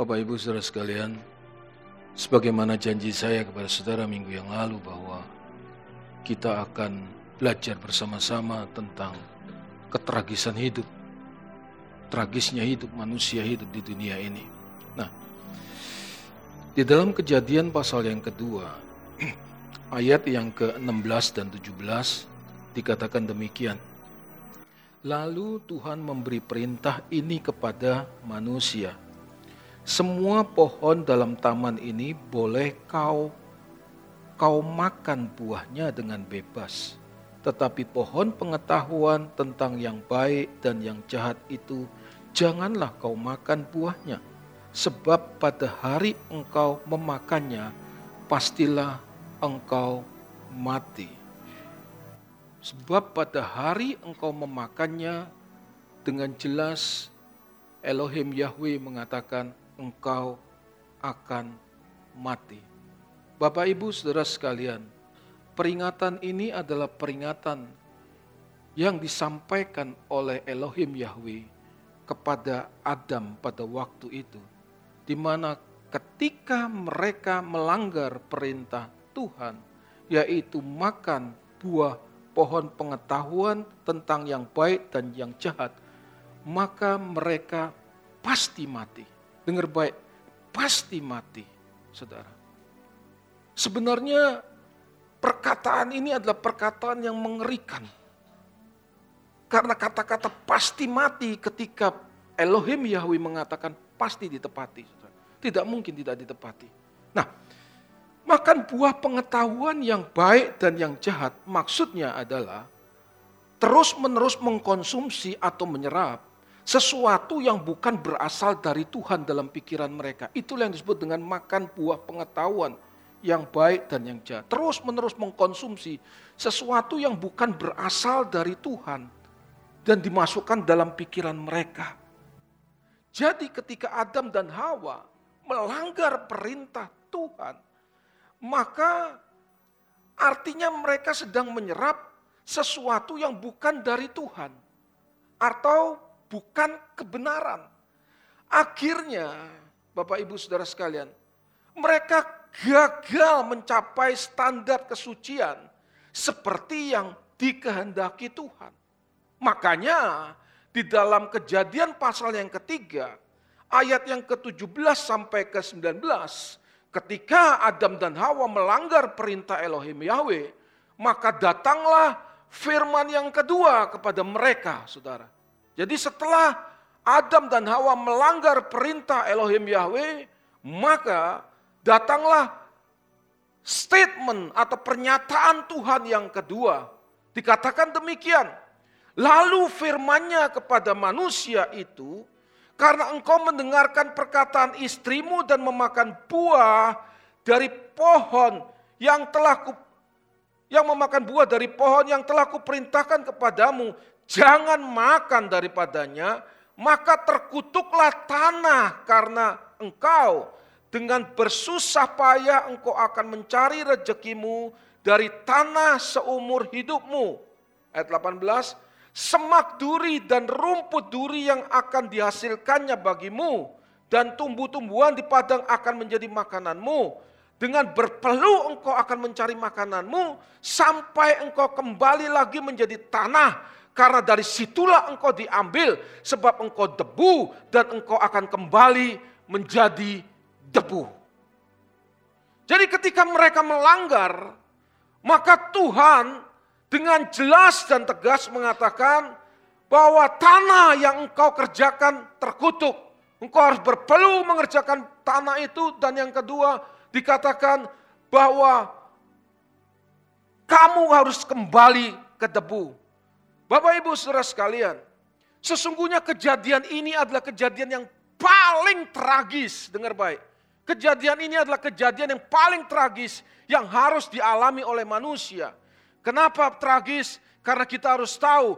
Bapak Ibu Saudara sekalian, sebagaimana janji saya kepada saudara minggu yang lalu bahwa kita akan belajar bersama-sama tentang ketragisan hidup, tragisnya hidup manusia hidup di dunia ini. Nah, di dalam kejadian pasal yang kedua, ayat yang ke-16 dan 17 dikatakan demikian. Lalu Tuhan memberi perintah ini kepada manusia semua pohon dalam taman ini boleh kau kau makan buahnya dengan bebas. Tetapi pohon pengetahuan tentang yang baik dan yang jahat itu janganlah kau makan buahnya. Sebab pada hari engkau memakannya, pastilah engkau mati. Sebab pada hari engkau memakannya, dengan jelas Elohim Yahweh mengatakan, engkau akan mati. Bapak, ibu, saudara sekalian, peringatan ini adalah peringatan yang disampaikan oleh Elohim Yahweh kepada Adam pada waktu itu, di mana ketika mereka melanggar perintah Tuhan, yaitu makan buah pohon pengetahuan tentang yang baik dan yang jahat, maka mereka pasti mati dengar baik, pasti mati, saudara. Sebenarnya perkataan ini adalah perkataan yang mengerikan. Karena kata-kata pasti mati ketika Elohim Yahweh mengatakan pasti ditepati. Saudara. Tidak mungkin tidak ditepati. Nah, makan buah pengetahuan yang baik dan yang jahat maksudnya adalah terus-menerus mengkonsumsi atau menyerap sesuatu yang bukan berasal dari Tuhan dalam pikiran mereka. Itulah yang disebut dengan makan buah pengetahuan yang baik dan yang jahat. Terus menerus mengkonsumsi sesuatu yang bukan berasal dari Tuhan dan dimasukkan dalam pikiran mereka. Jadi ketika Adam dan Hawa melanggar perintah Tuhan, maka artinya mereka sedang menyerap sesuatu yang bukan dari Tuhan. Atau bukan kebenaran. Akhirnya, Bapak Ibu Saudara sekalian, mereka gagal mencapai standar kesucian seperti yang dikehendaki Tuhan. Makanya di dalam kejadian pasal yang ketiga, ayat yang ke-17 sampai ke-19, ketika Adam dan Hawa melanggar perintah Elohim Yahweh, maka datanglah firman yang kedua kepada mereka, saudara. Jadi setelah Adam dan Hawa melanggar perintah Elohim Yahweh, maka datanglah statement atau pernyataan Tuhan yang kedua. Dikatakan demikian, lalu firmannya kepada manusia itu, karena engkau mendengarkan perkataan istrimu dan memakan buah dari pohon yang telah ku, yang memakan buah dari pohon yang telah kuperintahkan kepadamu, jangan makan daripadanya, maka terkutuklah tanah karena engkau dengan bersusah payah engkau akan mencari rezekimu dari tanah seumur hidupmu. Ayat 18, semak duri dan rumput duri yang akan dihasilkannya bagimu dan tumbuh-tumbuhan di padang akan menjadi makananmu. Dengan berpeluh engkau akan mencari makananmu sampai engkau kembali lagi menjadi tanah karena dari situlah engkau diambil sebab engkau debu dan engkau akan kembali menjadi debu. Jadi ketika mereka melanggar, maka Tuhan dengan jelas dan tegas mengatakan bahwa tanah yang engkau kerjakan terkutuk. Engkau harus berpeluh mengerjakan tanah itu dan yang kedua dikatakan bahwa kamu harus kembali ke debu. Bapak Ibu Saudara sekalian, sesungguhnya kejadian ini adalah kejadian yang paling tragis, dengar baik. Kejadian ini adalah kejadian yang paling tragis yang harus dialami oleh manusia. Kenapa tragis? Karena kita harus tahu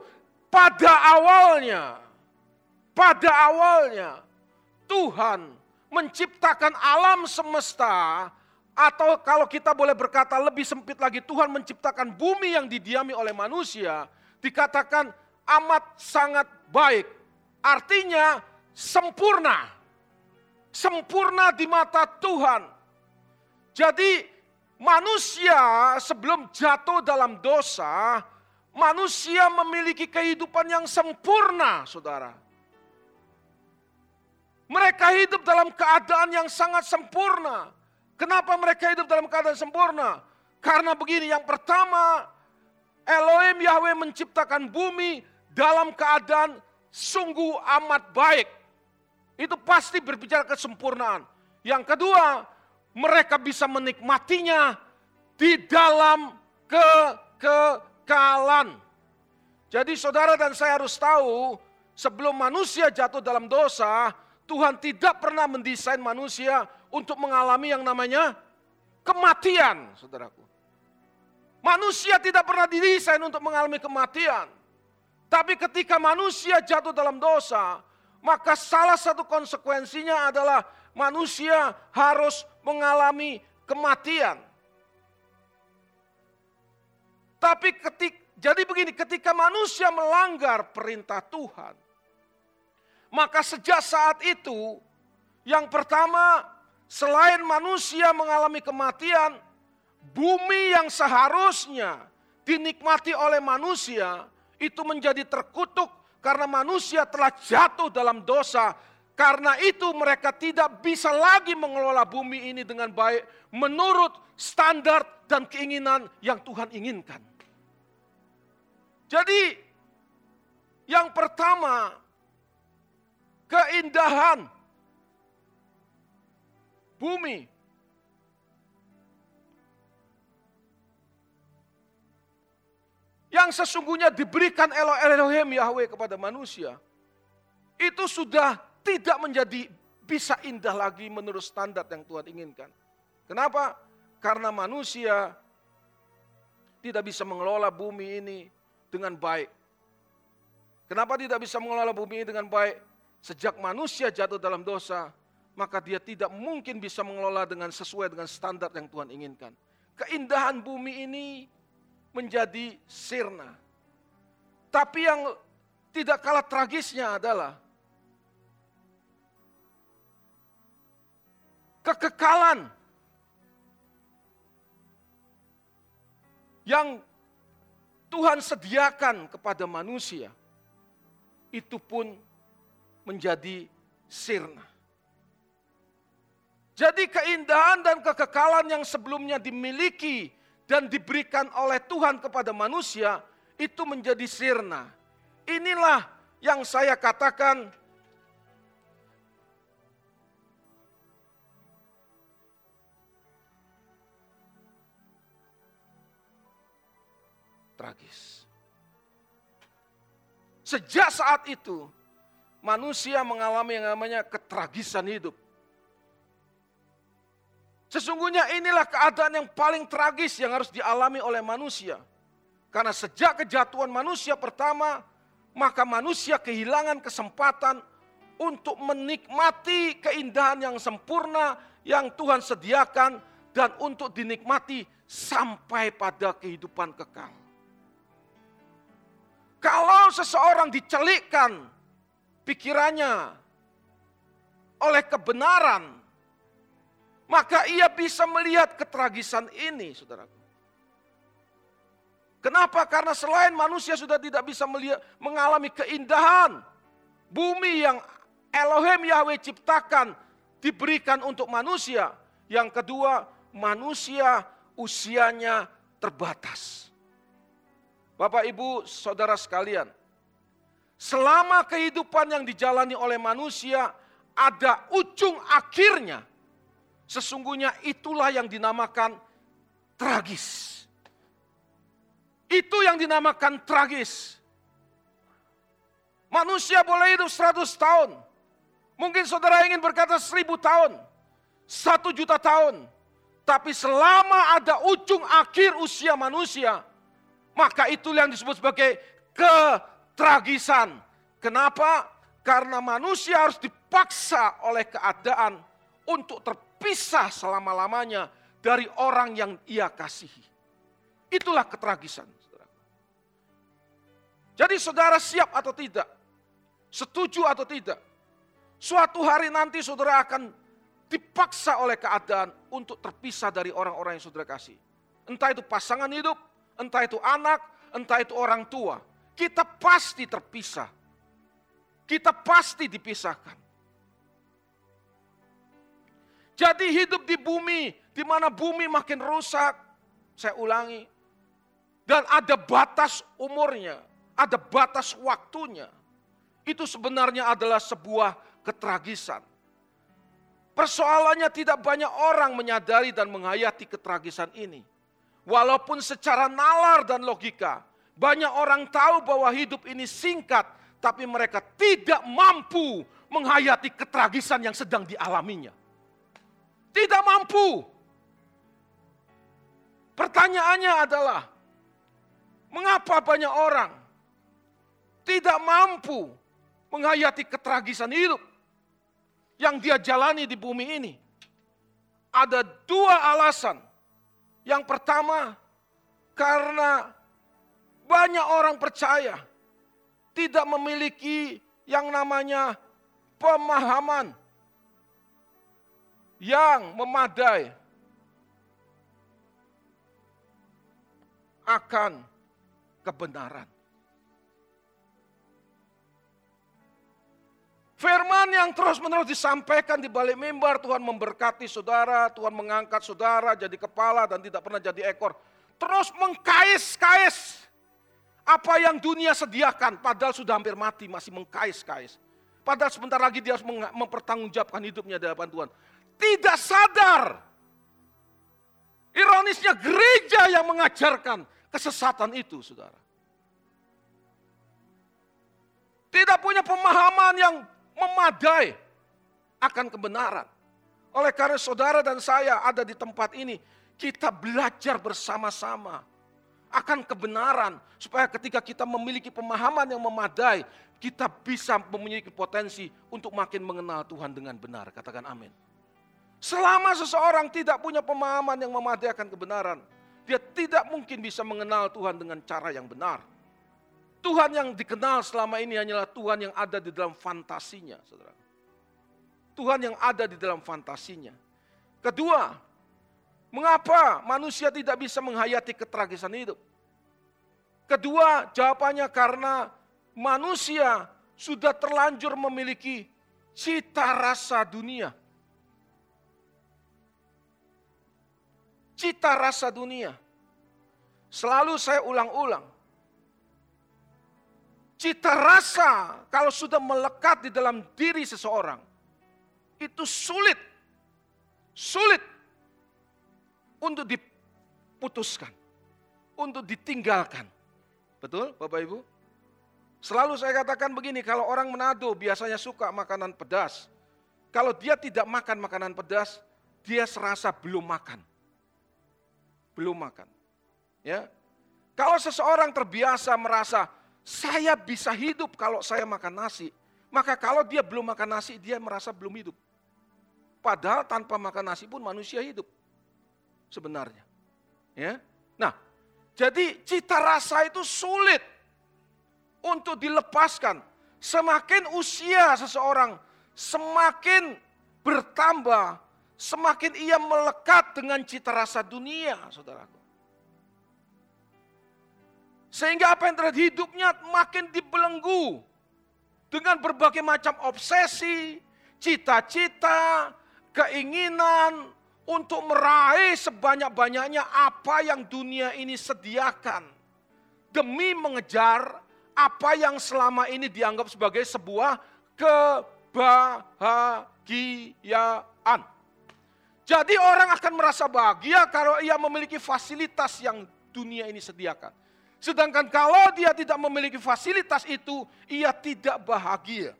pada awalnya, pada awalnya Tuhan menciptakan alam semesta atau kalau kita boleh berkata lebih sempit lagi Tuhan menciptakan bumi yang didiami oleh manusia dikatakan amat sangat baik. Artinya sempurna. sempurna di mata Tuhan. Jadi manusia sebelum jatuh dalam dosa, manusia memiliki kehidupan yang sempurna, saudara. Mereka hidup dalam keadaan yang sangat sempurna. Kenapa mereka hidup dalam keadaan sempurna? Karena begini, yang pertama, Elohim Yahweh menciptakan bumi dalam keadaan sungguh amat baik. Itu pasti berbicara kesempurnaan. Yang kedua, mereka bisa menikmatinya di dalam kekekalan. Jadi saudara dan saya harus tahu, sebelum manusia jatuh dalam dosa, Tuhan tidak pernah mendesain manusia untuk mengalami yang namanya kematian, saudaraku. Manusia tidak pernah didesain untuk mengalami kematian. Tapi ketika manusia jatuh dalam dosa, maka salah satu konsekuensinya adalah manusia harus mengalami kematian. Tapi ketik, jadi begini, ketika manusia melanggar perintah Tuhan, maka sejak saat itu, yang pertama, selain manusia mengalami kematian, bumi yang seharusnya dinikmati oleh manusia, itu menjadi terkutuk karena manusia telah jatuh dalam dosa. Karena itu mereka tidak bisa lagi mengelola bumi ini dengan baik menurut standar dan keinginan yang Tuhan inginkan. Jadi yang pertama keindahan bumi yang sesungguhnya diberikan Elohim Yahweh kepada manusia, itu sudah tidak menjadi bisa indah lagi menurut standar yang Tuhan inginkan. Kenapa? Karena manusia tidak bisa mengelola bumi ini dengan baik. Kenapa tidak bisa mengelola bumi ini dengan baik? Sejak manusia jatuh dalam dosa, maka dia tidak mungkin bisa mengelola dengan sesuai dengan standar yang Tuhan inginkan. Keindahan bumi ini menjadi sirna. Tapi yang tidak kalah tragisnya adalah kekekalan yang Tuhan sediakan kepada manusia itu pun menjadi sirna. Jadi keindahan dan kekekalan yang sebelumnya dimiliki dan diberikan oleh Tuhan kepada manusia itu menjadi sirna. Inilah yang saya katakan tragis. Sejak saat itu, manusia mengalami yang namanya ketragisan hidup. Sesungguhnya inilah keadaan yang paling tragis yang harus dialami oleh manusia. Karena sejak kejatuhan manusia pertama, maka manusia kehilangan kesempatan untuk menikmati keindahan yang sempurna yang Tuhan sediakan dan untuk dinikmati sampai pada kehidupan kekal. Kalau seseorang dicelikkan pikirannya oleh kebenaran, maka ia bisa melihat ketragisan ini, saudaraku. Kenapa? Karena selain manusia sudah tidak bisa melihat, mengalami keindahan. Bumi yang Elohim Yahweh ciptakan diberikan untuk manusia. Yang kedua, manusia usianya terbatas. Bapak, Ibu, Saudara sekalian. Selama kehidupan yang dijalani oleh manusia ada ujung akhirnya Sesungguhnya itulah yang dinamakan tragis. Itu yang dinamakan tragis. Manusia boleh hidup 100 tahun. Mungkin saudara ingin berkata seribu tahun. Satu juta tahun. Tapi selama ada ujung akhir usia manusia. Maka itu yang disebut sebagai ketragisan. Kenapa? Karena manusia harus dipaksa oleh keadaan untuk terpisah terpisah selama-lamanya dari orang yang ia kasihi. Itulah ketragisan. Jadi saudara siap atau tidak? Setuju atau tidak? Suatu hari nanti saudara akan dipaksa oleh keadaan untuk terpisah dari orang-orang yang saudara kasih. Entah itu pasangan hidup, entah itu anak, entah itu orang tua. Kita pasti terpisah. Kita pasti dipisahkan. Jadi hidup di bumi, di mana bumi makin rusak, saya ulangi, dan ada batas umurnya, ada batas waktunya. Itu sebenarnya adalah sebuah ketragisan. Persoalannya tidak banyak orang menyadari dan menghayati ketragisan ini. Walaupun secara nalar dan logika, banyak orang tahu bahwa hidup ini singkat, tapi mereka tidak mampu menghayati ketragisan yang sedang dialaminya. Tidak mampu. Pertanyaannya adalah, mengapa banyak orang tidak mampu menghayati ketragisan hidup? yang dia jalani di bumi ini. Ada dua alasan. Yang pertama, karena banyak orang percaya tidak memiliki yang namanya pemahaman yang memadai akan kebenaran. Firman yang terus-menerus disampaikan di balik mimbar, Tuhan memberkati saudara, Tuhan mengangkat saudara jadi kepala dan tidak pernah jadi ekor. Terus mengkais-kais apa yang dunia sediakan, padahal sudah hampir mati, masih mengkais-kais. Padahal sebentar lagi dia harus mempertanggungjawabkan hidupnya di hadapan Tuhan. Tidak sadar. Ironisnya gereja yang mengajarkan kesesatan itu, saudara. Tidak punya pemahaman yang memadai akan kebenaran. Oleh karena saudara dan saya ada di tempat ini, kita belajar bersama-sama akan kebenaran supaya ketika kita memiliki pemahaman yang memadai, kita bisa memiliki potensi untuk makin mengenal Tuhan dengan benar. Katakan amin. Selama seseorang tidak punya pemahaman yang memadai akan kebenaran, dia tidak mungkin bisa mengenal Tuhan dengan cara yang benar. Tuhan yang dikenal selama ini hanyalah Tuhan yang ada di dalam fantasinya, saudara. Tuhan yang ada di dalam fantasinya. Kedua, mengapa manusia tidak bisa menghayati ketragisan hidup? Kedua, jawabannya karena manusia sudah terlanjur memiliki cita rasa dunia. Cita rasa dunia. Selalu saya ulang-ulang Cita rasa kalau sudah melekat di dalam diri seseorang, itu sulit, sulit untuk diputuskan, untuk ditinggalkan. Betul Bapak Ibu? Selalu saya katakan begini, kalau orang Manado biasanya suka makanan pedas. Kalau dia tidak makan makanan pedas, dia serasa belum makan. Belum makan. Ya. Kalau seseorang terbiasa merasa saya bisa hidup kalau saya makan nasi. Maka kalau dia belum makan nasi, dia merasa belum hidup. Padahal tanpa makan nasi pun manusia hidup. Sebenarnya. Ya. Nah, jadi cita rasa itu sulit untuk dilepaskan. Semakin usia seseorang semakin bertambah, semakin ia melekat dengan cita rasa dunia, saudaraku. Sehingga apa yang terjadi hidupnya makin dibelenggu dengan berbagai macam obsesi, cita-cita, keinginan untuk meraih sebanyak-banyaknya apa yang dunia ini sediakan demi mengejar apa yang selama ini dianggap sebagai sebuah kebahagiaan. Jadi orang akan merasa bahagia kalau ia memiliki fasilitas yang dunia ini sediakan. Sedangkan kalau dia tidak memiliki fasilitas itu, ia tidak bahagia.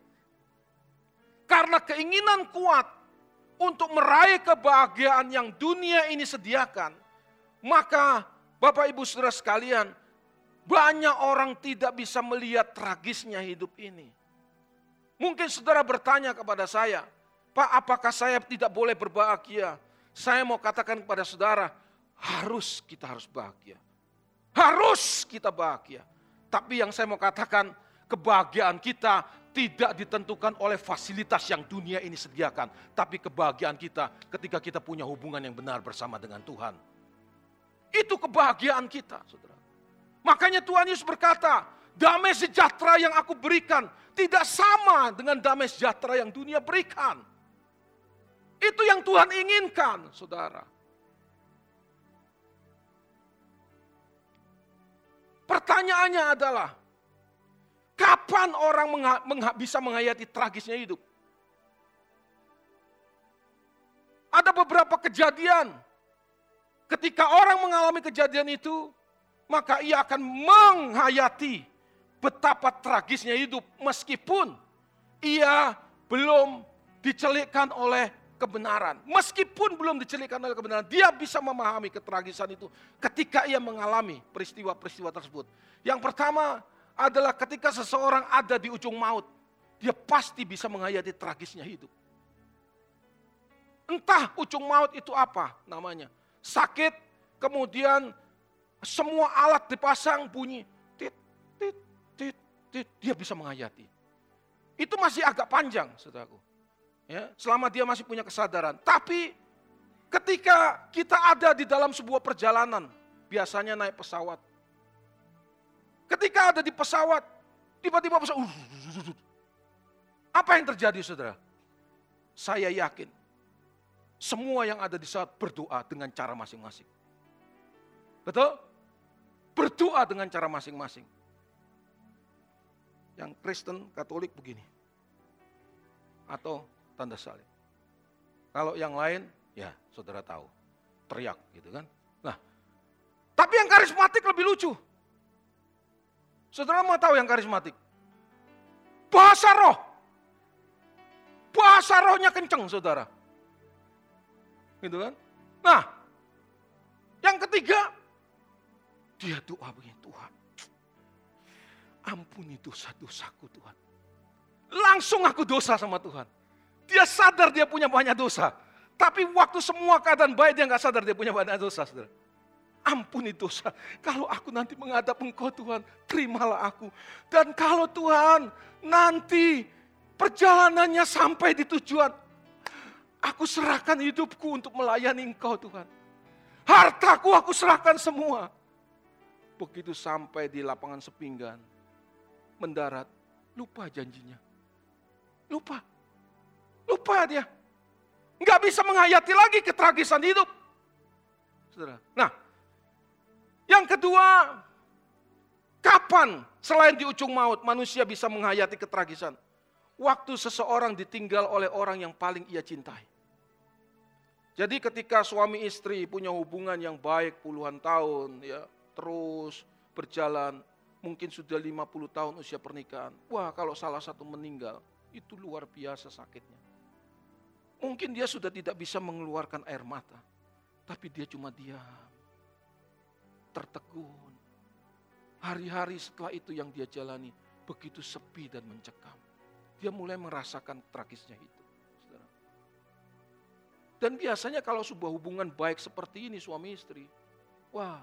Karena keinginan kuat untuk meraih kebahagiaan yang dunia ini sediakan, maka Bapak Ibu Saudara sekalian, banyak orang tidak bisa melihat tragisnya hidup ini. Mungkin saudara bertanya kepada saya, Pak apakah saya tidak boleh berbahagia? Saya mau katakan kepada saudara, harus kita harus bahagia. Harus kita bahagia. Tapi yang saya mau katakan, kebahagiaan kita tidak ditentukan oleh fasilitas yang dunia ini sediakan, tapi kebahagiaan kita ketika kita punya hubungan yang benar bersama dengan Tuhan. Itu kebahagiaan kita, saudara. Makanya Tuhan Yesus berkata, damai sejahtera yang aku berikan tidak sama dengan damai sejahtera yang dunia berikan. Itu yang Tuhan inginkan, saudara. Pertanyaannya adalah, kapan orang bisa menghayati tragisnya hidup? Ada beberapa kejadian. Ketika orang mengalami kejadian itu, maka ia akan menghayati betapa tragisnya hidup meskipun ia belum dicelikkan oleh kebenaran. Meskipun belum dicelikkan oleh kebenaran, dia bisa memahami ketragisan itu ketika ia mengalami peristiwa-peristiwa tersebut. Yang pertama adalah ketika seseorang ada di ujung maut, dia pasti bisa menghayati tragisnya hidup. Entah ujung maut itu apa namanya. Sakit, kemudian semua alat dipasang bunyi. Tit, tit, tit, tit. Dia bisa menghayati. Itu masih agak panjang, saudaraku ya, selama dia masih punya kesadaran. Tapi ketika kita ada di dalam sebuah perjalanan, biasanya naik pesawat. Ketika ada di pesawat, tiba-tiba pesawat, apa yang terjadi saudara? Saya yakin, semua yang ada di saat berdoa dengan cara masing-masing. Betul? Berdoa dengan cara masing-masing. Yang Kristen, Katolik begini. Atau tanda salib. Kalau yang lain, ya saudara tahu, teriak gitu kan. Nah, tapi yang karismatik lebih lucu. Saudara mau tahu yang karismatik? Bahasa roh. Bahasa rohnya kenceng saudara. Gitu kan. Nah, yang ketiga, dia doa begini, Tuhan. Ampuni dosa-dosaku Tuhan. Langsung aku dosa sama Tuhan. Dia sadar dia punya banyak dosa. Tapi waktu semua keadaan baik dia nggak sadar dia punya banyak dosa. Saudara. Ampuni dosa. Kalau aku nanti menghadap engkau Tuhan, terimalah aku. Dan kalau Tuhan nanti perjalanannya sampai di tujuan, aku serahkan hidupku untuk melayani engkau Tuhan. Hartaku aku serahkan semua. Begitu sampai di lapangan sepinggan, mendarat, lupa janjinya. Lupa. Lupa dia. Nggak bisa menghayati lagi ketragisan hidup. Saudara. Nah, yang kedua, kapan selain di ujung maut manusia bisa menghayati ketragisan? Waktu seseorang ditinggal oleh orang yang paling ia cintai. Jadi ketika suami istri punya hubungan yang baik puluhan tahun, ya terus berjalan, mungkin sudah 50 tahun usia pernikahan. Wah kalau salah satu meninggal, itu luar biasa sakitnya. Mungkin dia sudah tidak bisa mengeluarkan air mata, tapi dia cuma diam, tertegun. Hari-hari setelah itu yang dia jalani begitu sepi dan mencekam. Dia mulai merasakan tragisnya itu. Dan biasanya kalau sebuah hubungan baik seperti ini suami istri, wah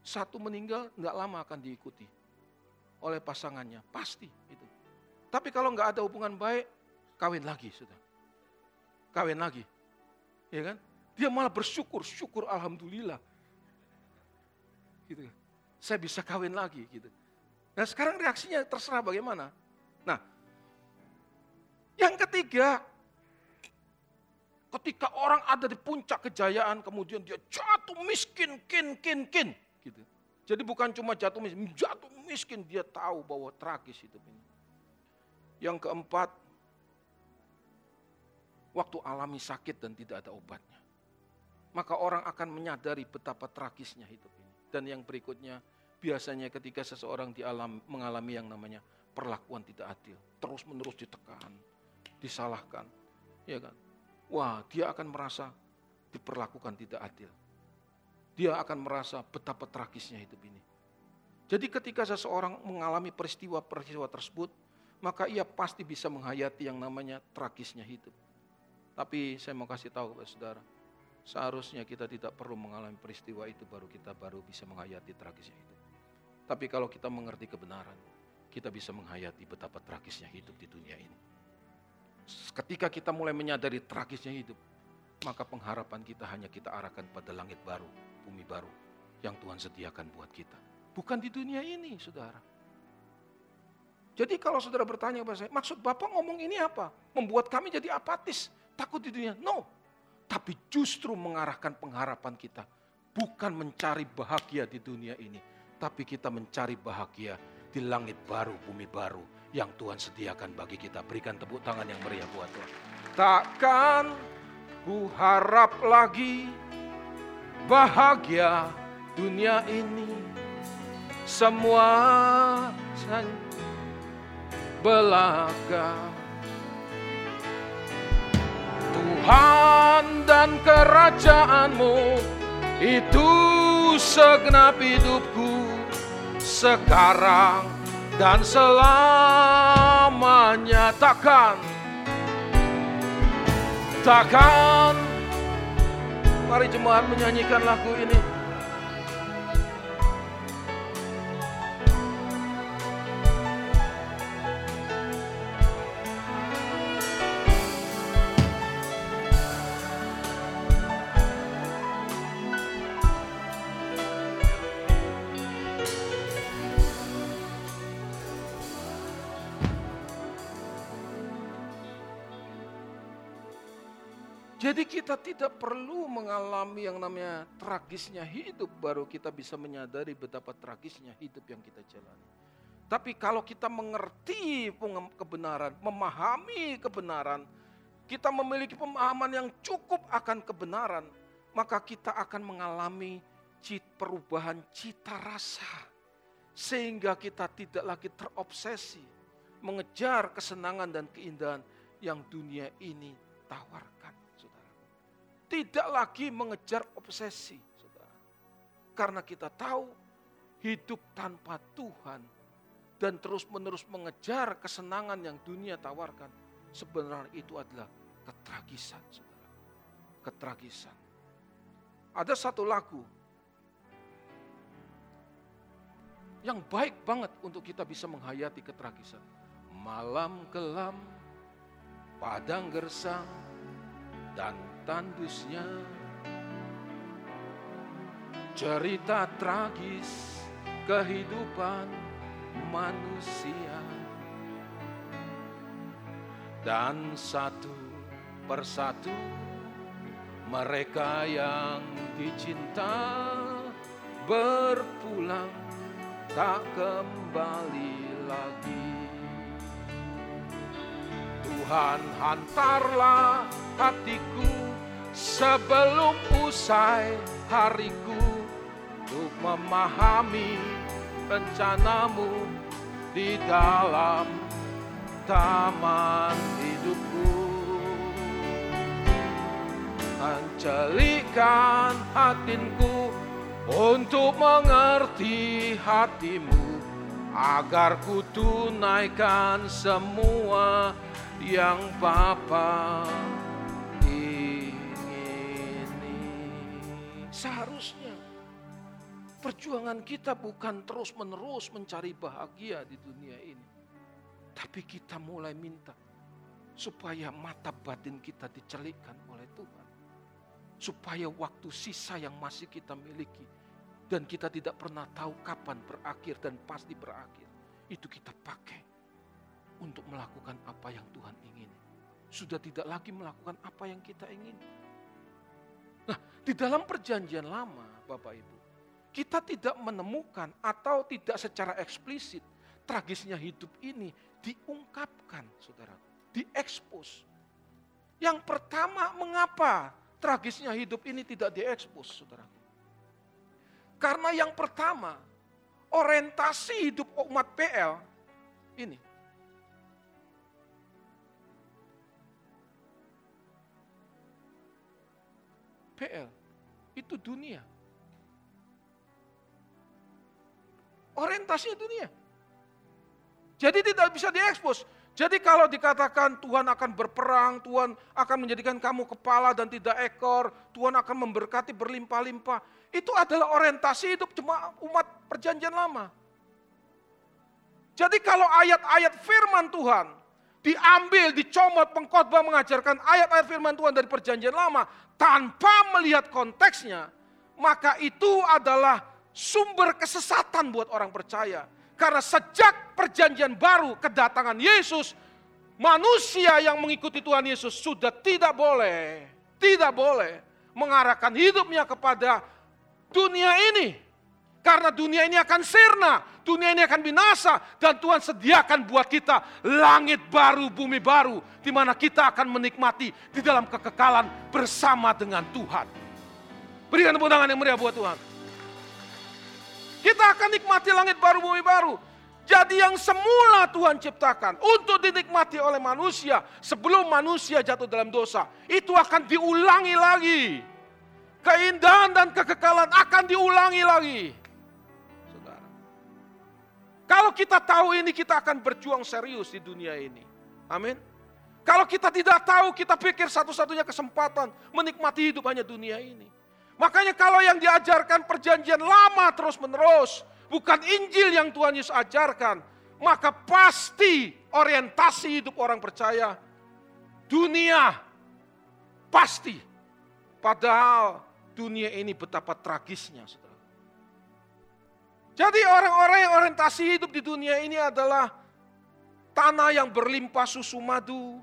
satu meninggal nggak lama akan diikuti oleh pasangannya, pasti itu. Tapi kalau nggak ada hubungan baik, kawin lagi sudah kawin lagi. Ya kan? Dia malah bersyukur, syukur alhamdulillah. Gitu. Saya bisa kawin lagi gitu. Nah sekarang reaksinya terserah bagaimana. Nah, yang ketiga, ketika orang ada di puncak kejayaan, kemudian dia jatuh miskin, kin, kin, kin. Gitu. Jadi bukan cuma jatuh miskin, jatuh miskin dia tahu bahwa tragis itu. Yang keempat, waktu alami sakit dan tidak ada obatnya. Maka orang akan menyadari betapa tragisnya hidup ini. Dan yang berikutnya, biasanya ketika seseorang mengalami yang namanya perlakuan tidak adil. Terus menerus ditekan, disalahkan. Ya kan? Wah, dia akan merasa diperlakukan tidak adil. Dia akan merasa betapa tragisnya hidup ini. Jadi ketika seseorang mengalami peristiwa-peristiwa tersebut, maka ia pasti bisa menghayati yang namanya tragisnya hidup. Tapi saya mau kasih tahu kepada saudara, seharusnya kita tidak perlu mengalami peristiwa itu baru kita baru bisa menghayati tragisnya itu. Tapi kalau kita mengerti kebenaran, kita bisa menghayati betapa tragisnya hidup di dunia ini. Ketika kita mulai menyadari tragisnya hidup, maka pengharapan kita hanya kita arahkan pada langit baru, bumi baru yang Tuhan sediakan buat kita. Bukan di dunia ini, saudara. Jadi kalau saudara bertanya kepada saya, maksud Bapak ngomong ini apa? Membuat kami jadi apatis, takut di dunia. No, tapi justru mengarahkan pengharapan kita. Bukan mencari bahagia di dunia ini, tapi kita mencari bahagia di langit baru, bumi baru yang Tuhan sediakan bagi kita. Berikan tepuk tangan yang meriah buat Tuhan. Takkan ku harap lagi bahagia dunia ini. Semua belaga. Tuhan dan kerajaanmu itu segenap hidupku sekarang dan selamanya. Takkan takkan. Mari jemaat menyanyikan lagu ini kita tidak perlu mengalami yang namanya tragisnya hidup baru kita bisa menyadari betapa tragisnya hidup yang kita jalani. Tapi kalau kita mengerti kebenaran, memahami kebenaran, kita memiliki pemahaman yang cukup akan kebenaran, maka kita akan mengalami perubahan cita rasa. Sehingga kita tidak lagi terobsesi mengejar kesenangan dan keindahan yang dunia ini tawarkan. Tidak lagi mengejar obsesi, saudara. Karena kita tahu hidup tanpa Tuhan dan terus-menerus mengejar kesenangan yang dunia tawarkan, sebenarnya itu adalah ketragisan, saudara. Ketragisan. Ada satu lagu yang baik banget untuk kita bisa menghayati ketragisan. Malam kelam, padang gersang, dan tandusnya. Cerita tragis kehidupan manusia. Dan satu persatu mereka yang dicinta berpulang tak kembali lagi. Tuhan hantarlah hatiku sebelum usai hariku untuk memahami rencanamu di dalam taman hidupku. Mencelikan hatinku untuk mengerti hatimu agar ku tunaikan semua yang Bapa Seharusnya perjuangan kita bukan terus-menerus mencari bahagia di dunia ini. Tapi kita mulai minta supaya mata batin kita dicelikkan oleh Tuhan. Supaya waktu sisa yang masih kita miliki dan kita tidak pernah tahu kapan berakhir dan pasti berakhir. Itu kita pakai untuk melakukan apa yang Tuhan ingin. Sudah tidak lagi melakukan apa yang kita ingin Nah, di dalam perjanjian lama, Bapak Ibu, kita tidak menemukan atau tidak secara eksplisit tragisnya hidup ini diungkapkan, saudara, diekspos. Yang pertama, mengapa tragisnya hidup ini tidak diekspos, saudara? Karena yang pertama, orientasi hidup umat PL ini PL itu dunia. Orientasinya dunia. Jadi tidak bisa diekspos. Jadi kalau dikatakan Tuhan akan berperang, Tuhan akan menjadikan kamu kepala dan tidak ekor, Tuhan akan memberkati berlimpah-limpah. Itu adalah orientasi hidup cuma umat perjanjian lama. Jadi kalau ayat-ayat firman Tuhan diambil, dicomot, pengkhotbah mengajarkan ayat-ayat firman Tuhan dari perjanjian lama tanpa melihat konteksnya, maka itu adalah sumber kesesatan buat orang percaya. Karena sejak perjanjian baru kedatangan Yesus, manusia yang mengikuti Tuhan Yesus sudah tidak boleh, tidak boleh mengarahkan hidupnya kepada dunia ini. Karena dunia ini akan sirna, dunia ini akan binasa, dan Tuhan sediakan buat kita langit baru, bumi baru, di mana kita akan menikmati di dalam kekekalan bersama dengan Tuhan. Berikan tepuk tangan yang meriah buat Tuhan. Kita akan nikmati langit baru, bumi baru. Jadi yang semula Tuhan ciptakan untuk dinikmati oleh manusia sebelum manusia jatuh dalam dosa, itu akan diulangi lagi. Keindahan dan kekekalan akan diulangi lagi. Kalau kita tahu ini, kita akan berjuang serius di dunia ini. Amin. Kalau kita tidak tahu, kita pikir satu-satunya kesempatan menikmati hidup hanya dunia ini. Makanya kalau yang diajarkan perjanjian lama terus-menerus, bukan Injil yang Tuhan Yesus ajarkan, maka pasti orientasi hidup orang percaya dunia pasti. Padahal dunia ini betapa tragisnya, saudara. Jadi orang-orang yang orientasi hidup di dunia ini adalah tanah yang berlimpah susu madu,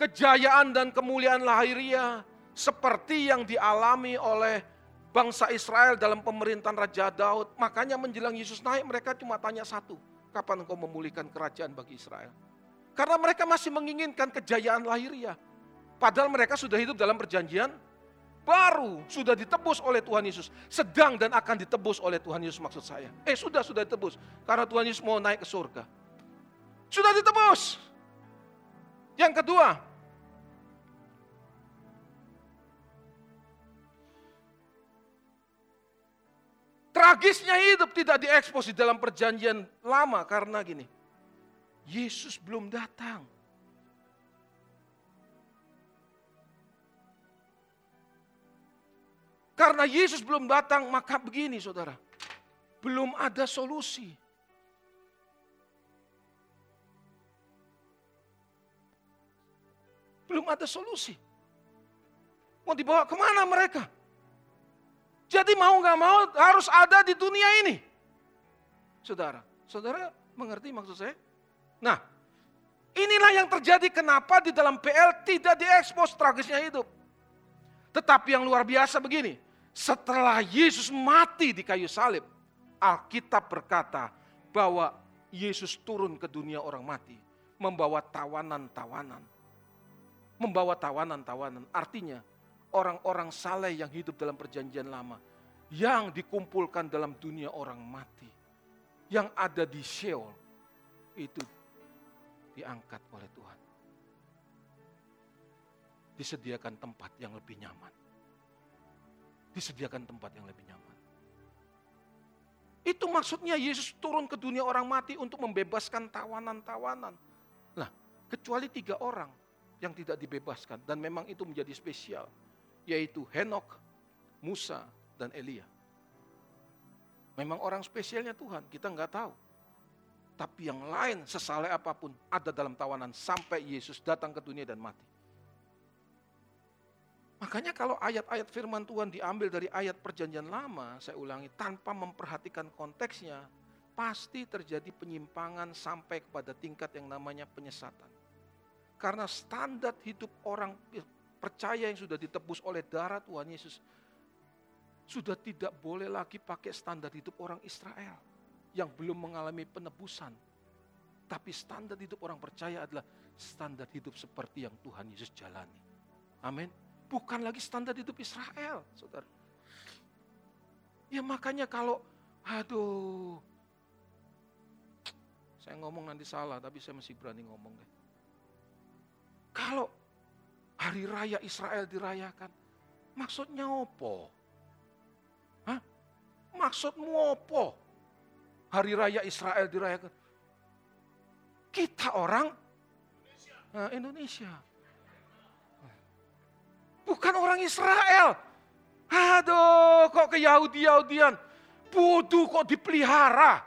kejayaan dan kemuliaan lahiriah seperti yang dialami oleh bangsa Israel dalam pemerintahan Raja Daud. Makanya menjelang Yesus naik mereka cuma tanya satu, kapan engkau memulihkan kerajaan bagi Israel? Karena mereka masih menginginkan kejayaan lahiriah. Padahal mereka sudah hidup dalam perjanjian baru sudah ditebus oleh Tuhan Yesus. Sedang dan akan ditebus oleh Tuhan Yesus maksud saya. Eh sudah, sudah ditebus. Karena Tuhan Yesus mau naik ke surga. Sudah ditebus. Yang kedua, tragisnya hidup tidak diekspos di dalam perjanjian lama karena gini. Yesus belum datang. Karena Yesus belum datang, maka begini saudara. Belum ada solusi. Belum ada solusi. Mau dibawa ke mana mereka? Jadi mau gak mau harus ada di dunia ini. Saudara, saudara mengerti maksud saya? Nah, inilah yang terjadi kenapa di dalam PL tidak diekspos tragisnya hidup. Tetapi yang luar biasa begini, setelah Yesus mati di kayu salib, Alkitab berkata bahwa Yesus turun ke dunia orang mati, membawa tawanan-tawanan. Membawa tawanan-tawanan, artinya orang-orang saleh yang hidup dalam perjanjian lama, yang dikumpulkan dalam dunia orang mati, yang ada di Sheol, itu diangkat oleh Tuhan. Disediakan tempat yang lebih nyaman disediakan tempat yang lebih nyaman. Itu maksudnya Yesus turun ke dunia orang mati untuk membebaskan tawanan-tawanan. Nah, kecuali tiga orang yang tidak dibebaskan dan memang itu menjadi spesial, yaitu Henok, Musa, dan Elia. Memang orang spesialnya Tuhan, kita nggak tahu. Tapi yang lain sesaleh apa pun ada dalam tawanan sampai Yesus datang ke dunia dan mati. Makanya kalau ayat-ayat firman Tuhan diambil dari ayat perjanjian lama, saya ulangi, tanpa memperhatikan konteksnya, pasti terjadi penyimpangan sampai kepada tingkat yang namanya penyesatan. Karena standar hidup orang percaya yang sudah ditebus oleh darah Tuhan Yesus, sudah tidak boleh lagi pakai standar hidup orang Israel yang belum mengalami penebusan. Tapi standar hidup orang percaya adalah standar hidup seperti yang Tuhan Yesus jalani. Amin bukan lagi standar hidup Israel, saudara. Ya makanya kalau, aduh, saya ngomong nanti salah, tapi saya masih berani ngomong deh. Kalau hari raya Israel dirayakan, maksudnya apa? Hah? Maksudmu apa? Hari raya Israel dirayakan. Kita orang Indonesia. Nah, Indonesia bukan orang Israel. Aduh, kok ke Yahudi-Yahudian. Bodoh kok dipelihara.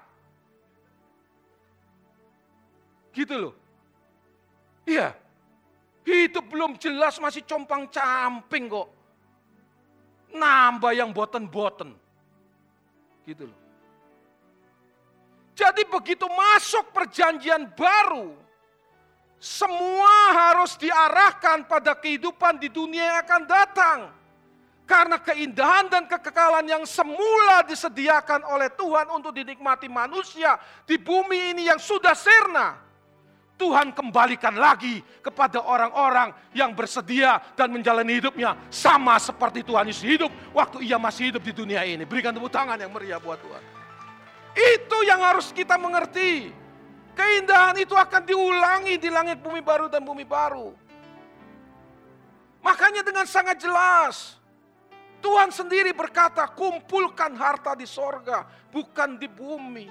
Gitu loh. Iya. Hidup belum jelas masih compang camping kok. Nambah yang boten-boten. Gitu loh. Jadi begitu masuk perjanjian baru, semua harus diarahkan pada kehidupan di dunia yang akan datang. Karena keindahan dan kekekalan yang semula disediakan oleh Tuhan untuk dinikmati manusia di bumi ini yang sudah sirna. Tuhan kembalikan lagi kepada orang-orang yang bersedia dan menjalani hidupnya sama seperti Tuhan Yesus hidup waktu ia masih hidup di dunia ini. Berikan tepuk tangan yang meriah buat Tuhan. Itu yang harus kita mengerti. Keindahan itu akan diulangi di langit bumi baru dan bumi baru. Makanya dengan sangat jelas. Tuhan sendiri berkata, kumpulkan harta di sorga, bukan di bumi.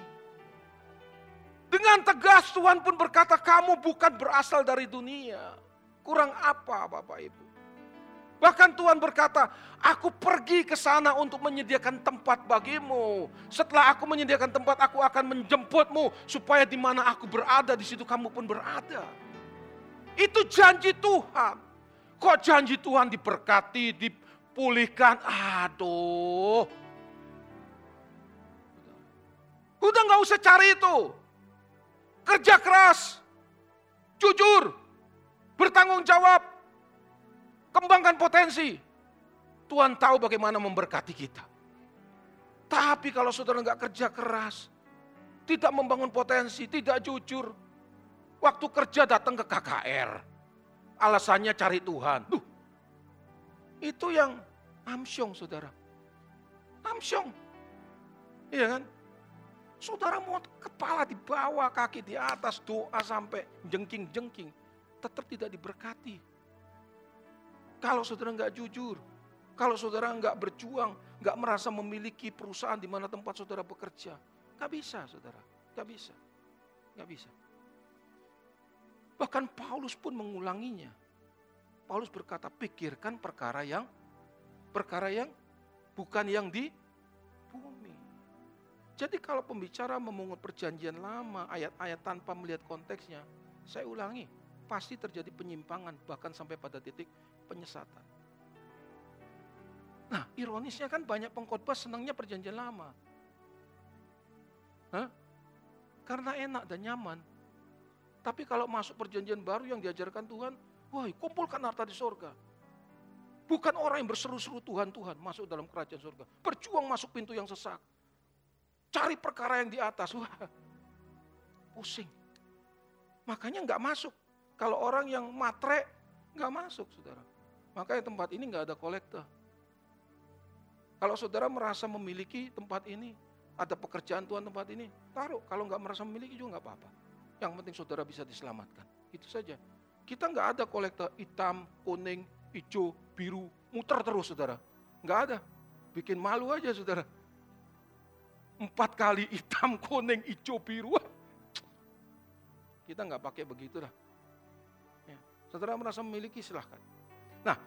Dengan tegas Tuhan pun berkata, kamu bukan berasal dari dunia. Kurang apa Bapak Ibu? Bahkan Tuhan berkata, aku pergi ke sana untuk menyediakan tempat bagimu. Setelah aku menyediakan tempat, aku akan menjemputmu supaya di mana aku berada, di situ kamu pun berada. Itu janji Tuhan. Kok janji Tuhan diberkati, dipulihkan? Aduh. Udah gak usah cari itu. Kerja keras, jujur, bertanggung jawab, kembangkan potensi. Tuhan tahu bagaimana memberkati kita. Tapi kalau saudara nggak kerja keras, tidak membangun potensi, tidak jujur, waktu kerja datang ke KKR, alasannya cari Tuhan. Duh, itu yang amsyong saudara. Amsyong. Iya kan? Saudara mau kepala di bawah, kaki di atas, doa sampai jengking-jengking. Tetap tidak diberkati. Kalau saudara nggak jujur, kalau saudara nggak berjuang, nggak merasa memiliki perusahaan di mana tempat saudara bekerja, nggak bisa saudara, nggak bisa, nggak bisa. Bahkan Paulus pun mengulanginya. Paulus berkata, pikirkan perkara yang perkara yang bukan yang di jadi kalau pembicara memungut perjanjian lama, ayat-ayat tanpa melihat konteksnya, saya ulangi, pasti terjadi penyimpangan bahkan sampai pada titik penyesatan. Nah, ironisnya kan banyak pengkhotbah senangnya perjanjian lama. Hah? Karena enak dan nyaman. Tapi kalau masuk perjanjian baru yang diajarkan Tuhan, wah kumpulkan harta di sorga. Bukan orang yang berseru-seru Tuhan, Tuhan masuk dalam kerajaan surga. Berjuang masuk pintu yang sesak. Cari perkara yang di atas. Wah, pusing. Makanya nggak masuk. Kalau orang yang matre, nggak masuk, saudara. Makanya tempat ini nggak ada kolektor. Kalau saudara merasa memiliki tempat ini, ada pekerjaan Tuhan tempat ini, taruh. Kalau nggak merasa memiliki juga nggak apa-apa. Yang penting saudara bisa diselamatkan. Itu saja. Kita nggak ada kolektor hitam, kuning, hijau, biru, muter terus saudara. Nggak ada. Bikin malu aja saudara. Empat kali hitam, kuning, hijau, biru. Kita nggak pakai begitu dah. Ya. Saudara merasa memiliki silahkan. Nah,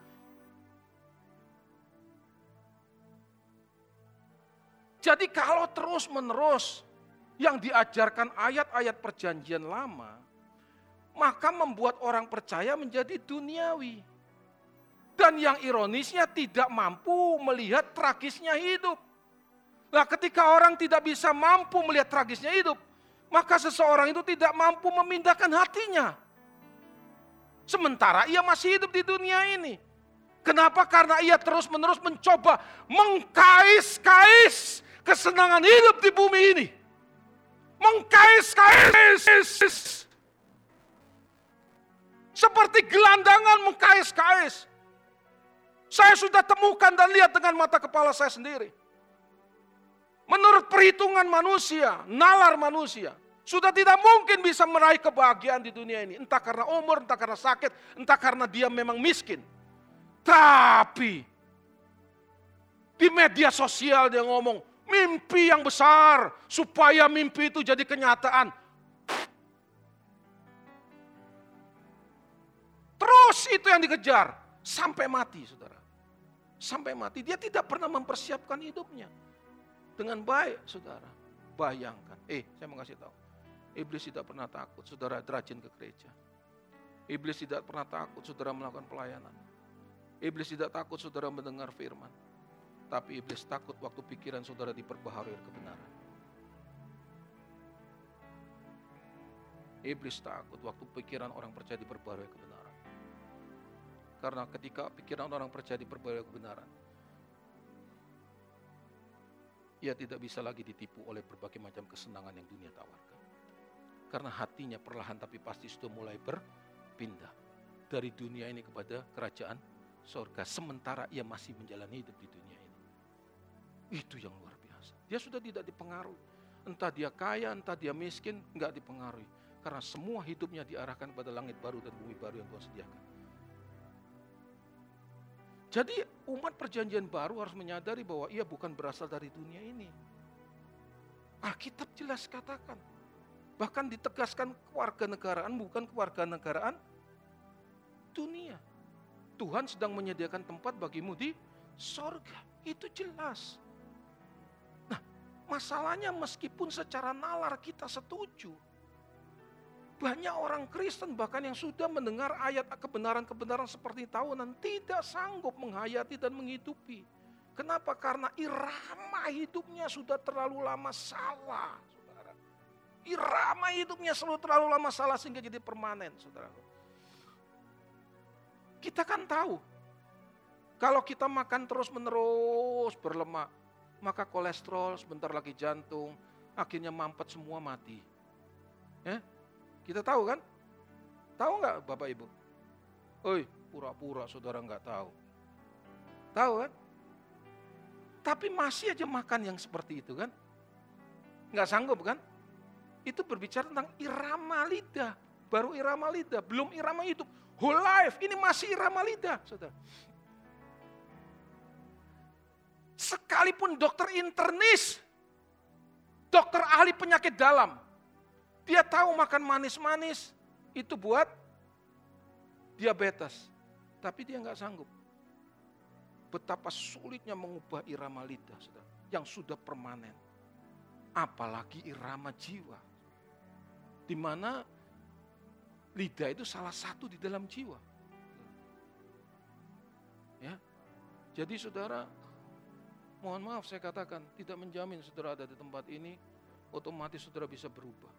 jadi kalau terus menerus yang diajarkan ayat-ayat perjanjian lama, maka membuat orang percaya menjadi duniawi. Dan yang ironisnya tidak mampu melihat tragisnya hidup. Nah ketika orang tidak bisa mampu melihat tragisnya hidup, maka seseorang itu tidak mampu memindahkan hatinya. Sementara ia masih hidup di dunia ini. Kenapa? Karena ia terus-menerus mencoba mengkais-kais kesenangan hidup di bumi ini. Mengkais-kais. Seperti gelandangan mengkais-kais. Saya sudah temukan dan lihat dengan mata kepala saya sendiri. Menurut perhitungan manusia, nalar manusia, sudah tidak mungkin bisa meraih kebahagiaan di dunia ini. Entah karena umur, entah karena sakit, entah karena dia memang miskin. Tapi di media sosial dia ngomong, mimpi yang besar supaya mimpi itu jadi kenyataan. Terus itu yang dikejar sampai mati, saudara. Sampai mati dia tidak pernah mempersiapkan hidupnya dengan baik, saudara. Bayangkan, eh saya mau kasih tahu. Iblis tidak pernah takut saudara rajin ke gereja. Iblis tidak pernah takut saudara melakukan pelayanan. Iblis tidak takut saudara mendengar firman. Tapi iblis takut waktu pikiran saudara diperbaharui kebenaran. Iblis takut waktu pikiran orang percaya diperbarui kebenaran. Karena ketika pikiran orang percaya diperbarui kebenaran, ia tidak bisa lagi ditipu oleh berbagai macam kesenangan yang dunia tawarkan. Karena hatinya perlahan tapi pasti sudah mulai berpindah dari dunia ini kepada kerajaan sorga. Sementara ia masih menjalani hidup di dunia ini. Itu yang luar biasa. Dia sudah tidak dipengaruhi. Entah dia kaya, entah dia miskin, enggak dipengaruhi. Karena semua hidupnya diarahkan pada langit baru dan bumi baru yang Tuhan sediakan. Jadi umat perjanjian baru harus menyadari bahwa ia bukan berasal dari dunia ini. Alkitab jelas katakan. Bahkan ditegaskan kewarganegaraan bukan kewarganegaraan dunia. Tuhan sedang menyediakan tempat bagimu di sorga. Itu jelas. Nah, masalahnya meskipun secara nalar kita setuju, banyak orang Kristen bahkan yang sudah mendengar ayat kebenaran-kebenaran seperti tahunan tidak sanggup menghayati dan menghidupi. Kenapa? Karena irama hidupnya sudah terlalu lama salah. Irama hidupnya selalu terlalu lama salah sehingga jadi permanen. Saudara. Kita kan tahu. Kalau kita makan terus menerus berlemak. Maka kolesterol, sebentar lagi jantung. Akhirnya mampet semua mati. Ya, kita tahu kan? Tahu nggak Bapak Ibu? Oi, pura-pura saudara nggak tahu. Tahu kan? Tapi masih aja makan yang seperti itu kan? Nggak sanggup kan? Itu berbicara tentang irama lidah. Baru irama lidah, belum irama hidup. Whole life, ini masih irama lidah, saudara. Sekalipun dokter internis, dokter ahli penyakit dalam, dia tahu makan manis-manis itu buat diabetes. Tapi dia nggak sanggup. Betapa sulitnya mengubah irama lidah saudara, yang sudah permanen. Apalagi irama jiwa. Di mana lidah itu salah satu di dalam jiwa. Ya. Jadi saudara, mohon maaf saya katakan tidak menjamin saudara ada di tempat ini otomatis saudara bisa berubah.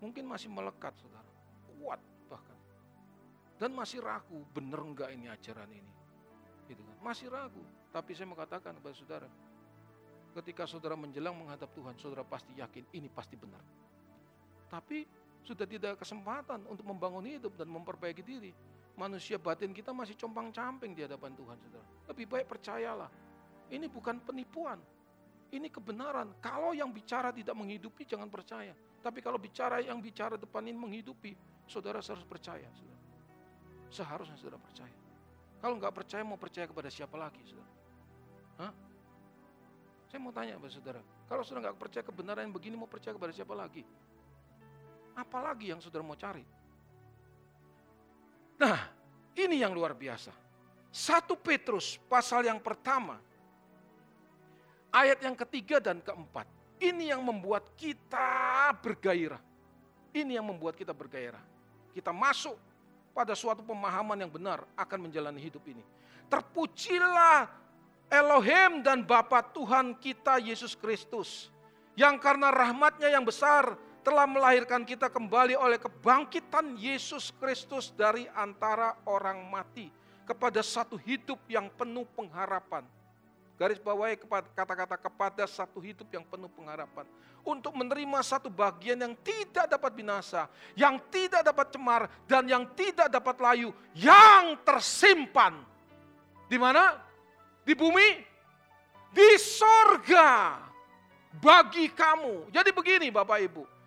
Mungkin masih melekat saudara. Kuat bahkan. Dan masih ragu, benar enggak ini ajaran ini. Gitu kan. Masih ragu. Tapi saya mau katakan kepada saudara. Ketika saudara menjelang menghadap Tuhan, saudara pasti yakin ini pasti benar. Tapi sudah tidak kesempatan untuk membangun hidup dan memperbaiki diri. Manusia batin kita masih compang camping di hadapan Tuhan, saudara. Lebih baik percayalah. Ini bukan penipuan. Ini kebenaran. Kalau yang bicara tidak menghidupi, jangan percaya. Tapi kalau bicara yang bicara depan ini menghidupi, saudara harus percaya. Saudara. Seharusnya saudara percaya. Kalau nggak percaya mau percaya kepada siapa lagi, saudara? Hah? Saya mau tanya kepada saudara, kalau saudara nggak percaya kebenaran yang begini mau percaya kepada siapa lagi? Apalagi yang saudara mau cari? Nah, ini yang luar biasa. Satu Petrus pasal yang pertama, ayat yang ketiga dan keempat. Ini yang membuat kita bergairah. Ini yang membuat kita bergairah. Kita masuk pada suatu pemahaman yang benar akan menjalani hidup ini. Terpujilah Elohim dan Bapa Tuhan kita Yesus Kristus. Yang karena rahmatnya yang besar telah melahirkan kita kembali oleh kebangkitan Yesus Kristus dari antara orang mati kepada satu hidup yang penuh pengharapan Garis bawahi kata-kata kepada satu hidup yang penuh pengharapan. Untuk menerima satu bagian yang tidak dapat binasa, yang tidak dapat cemar, dan yang tidak dapat layu, yang tersimpan. Di mana? Di bumi? Di sorga. Bagi kamu. Jadi begini Bapak Ibu.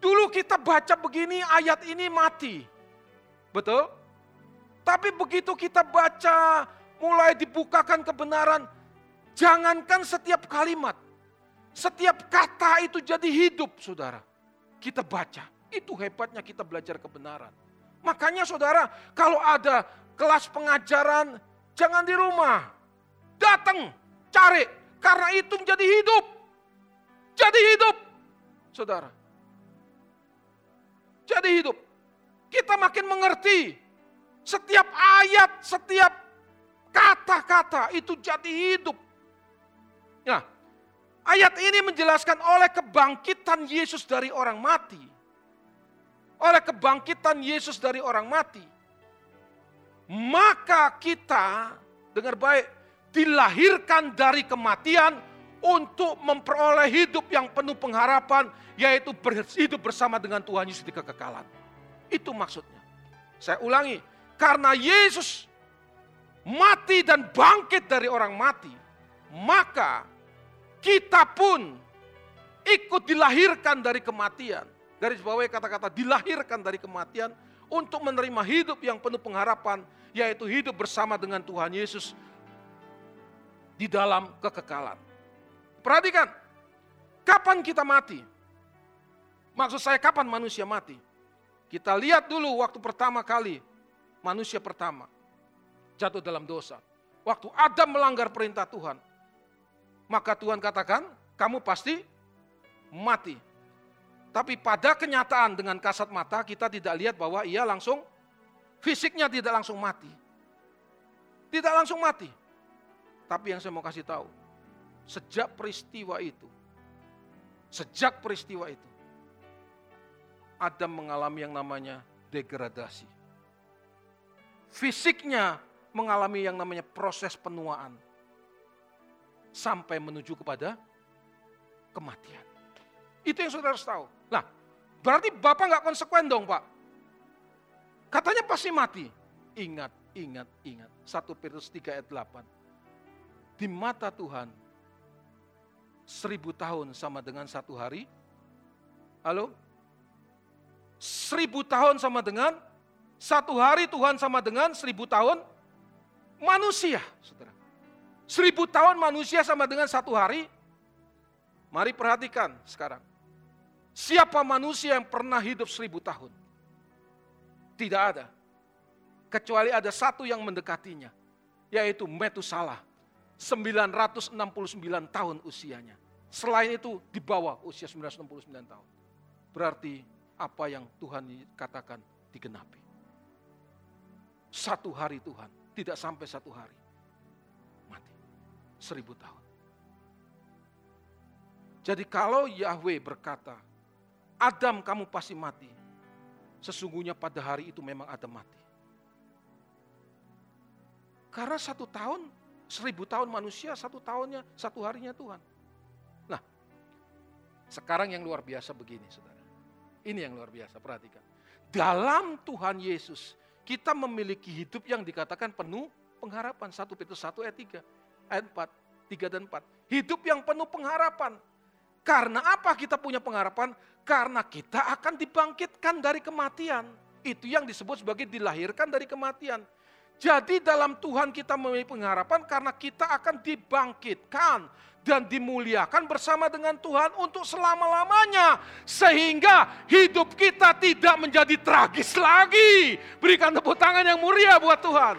Dulu kita baca begini ayat ini mati. Betul? Tapi begitu kita baca mulai dibukakan kebenaran, Jangankan setiap kalimat, setiap kata itu jadi hidup, saudara. Kita baca, itu hebatnya kita belajar kebenaran. Makanya saudara, kalau ada kelas pengajaran, jangan di rumah. Datang, cari, karena itu menjadi hidup. Jadi hidup. Saudara, jadi hidup. Kita makin mengerti setiap ayat, setiap kata-kata itu jadi hidup. Nah, ayat ini menjelaskan oleh kebangkitan Yesus dari orang mati. Oleh kebangkitan Yesus dari orang mati. Maka kita, dengar baik, dilahirkan dari kematian untuk memperoleh hidup yang penuh pengharapan, yaitu hidup bersama dengan Tuhan Yesus di kekekalan. Itu maksudnya. Saya ulangi, karena Yesus mati dan bangkit dari orang mati, maka kita pun ikut dilahirkan dari kematian. Dari bawah kata-kata dilahirkan dari kematian untuk menerima hidup yang penuh pengharapan, yaitu hidup bersama dengan Tuhan Yesus di dalam kekekalan. Perhatikan, kapan kita mati? Maksud saya kapan manusia mati? Kita lihat dulu waktu pertama kali manusia pertama jatuh dalam dosa. Waktu Adam melanggar perintah Tuhan, maka Tuhan katakan, kamu pasti mati. Tapi pada kenyataan dengan kasat mata kita tidak lihat bahwa ia langsung fisiknya tidak langsung mati. Tidak langsung mati. Tapi yang saya mau kasih tahu, Sejak peristiwa itu, sejak peristiwa itu, Adam mengalami yang namanya degradasi. Fisiknya mengalami yang namanya proses penuaan. Sampai menuju kepada kematian. Itu yang saudara harus tahu. Nah, berarti Bapak nggak konsekuen dong Pak. Katanya pasti mati. Ingat, ingat, ingat. 1 Petrus 3 ayat 8. Di mata Tuhan, seribu tahun sama dengan satu hari? Halo? Seribu tahun sama dengan satu hari Tuhan sama dengan seribu tahun manusia, saudara. Seribu tahun manusia sama dengan satu hari. Mari perhatikan sekarang. Siapa manusia yang pernah hidup seribu tahun? Tidak ada. Kecuali ada satu yang mendekatinya. Yaitu Metusalah. 969 tahun usianya. Selain itu di bawah usia 969 tahun. Berarti apa yang Tuhan katakan digenapi. Satu hari Tuhan, tidak sampai satu hari. Mati. Seribu tahun. Jadi kalau Yahweh berkata, Adam kamu pasti mati. Sesungguhnya pada hari itu memang Adam mati. Karena satu tahun Seribu tahun manusia, satu tahunnya, satu harinya Tuhan. Nah, sekarang yang luar biasa begini, saudara. Ini yang luar biasa, perhatikan. Dalam Tuhan Yesus, kita memiliki hidup yang dikatakan penuh pengharapan. 1 Petrus 1 ayat 3, ayat 4, 3 dan 4. Hidup yang penuh pengharapan. Karena apa kita punya pengharapan? Karena kita akan dibangkitkan dari kematian. Itu yang disebut sebagai dilahirkan dari kematian. Jadi dalam Tuhan kita memiliki pengharapan karena kita akan dibangkitkan dan dimuliakan bersama dengan Tuhan untuk selama-lamanya. Sehingga hidup kita tidak menjadi tragis lagi. Berikan tepuk tangan yang mulia buat Tuhan.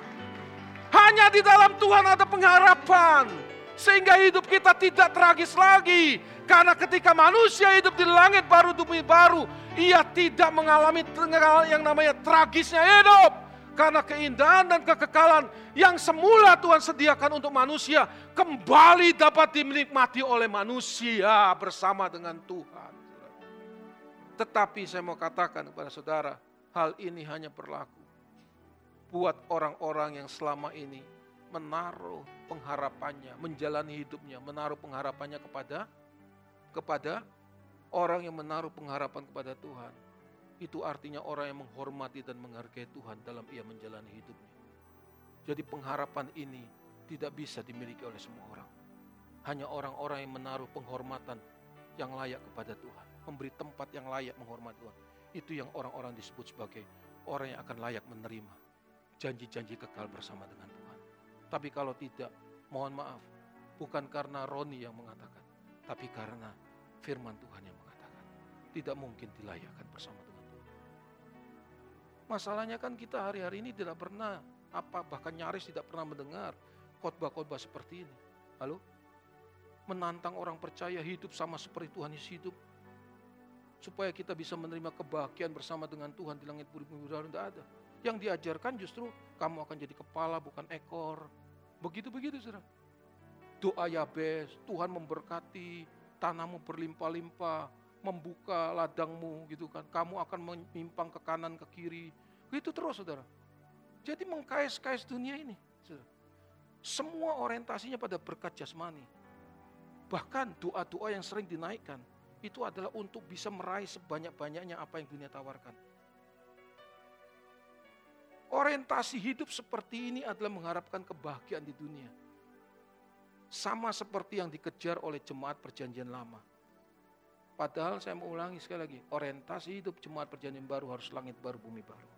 Hanya di dalam Tuhan ada pengharapan. Sehingga hidup kita tidak tragis lagi. Karena ketika manusia hidup di langit baru demi baru, ia tidak mengalami yang namanya tragisnya hidup karena keindahan dan kekekalan yang semula Tuhan sediakan untuk manusia kembali dapat dinikmati oleh manusia bersama dengan Tuhan. Tetapi saya mau katakan kepada saudara, hal ini hanya berlaku buat orang-orang yang selama ini menaruh pengharapannya, menjalani hidupnya, menaruh pengharapannya kepada kepada orang yang menaruh pengharapan kepada Tuhan itu artinya orang yang menghormati dan menghargai Tuhan dalam ia menjalani hidupnya. Jadi pengharapan ini tidak bisa dimiliki oleh semua orang. Hanya orang-orang yang menaruh penghormatan yang layak kepada Tuhan. Memberi tempat yang layak menghormati Tuhan. Itu yang orang-orang disebut sebagai orang yang akan layak menerima janji-janji kekal bersama dengan Tuhan. Tapi kalau tidak, mohon maaf, bukan karena Roni yang mengatakan, tapi karena firman Tuhan yang mengatakan. Tidak mungkin dilayakkan bersama. Masalahnya kan kita hari-hari ini tidak pernah apa bahkan nyaris tidak pernah mendengar khotbah-khotbah seperti ini. Halo? Menantang orang percaya hidup sama seperti Tuhan Yesus hidup. supaya kita bisa menerima kebahagiaan bersama dengan Tuhan di langit bumi baru tidak ada. Yang diajarkan justru kamu akan jadi kepala bukan ekor. Begitu-begitu saudara. Doa Yabes, Tuhan memberkati, tanahmu berlimpah-limpah, membuka ladangmu gitu kan. Kamu akan menyimpang ke kanan ke kiri. Itu terus saudara. Jadi mengkais-kais dunia ini. Saudara. Semua orientasinya pada berkat jasmani. Bahkan doa-doa yang sering dinaikkan itu adalah untuk bisa meraih sebanyak-banyaknya apa yang dunia tawarkan. Orientasi hidup seperti ini adalah mengharapkan kebahagiaan di dunia. Sama seperti yang dikejar oleh jemaat perjanjian lama. Padahal saya mau ulangi sekali lagi, orientasi hidup jemaat perjanjian baru harus langit baru, bumi baru.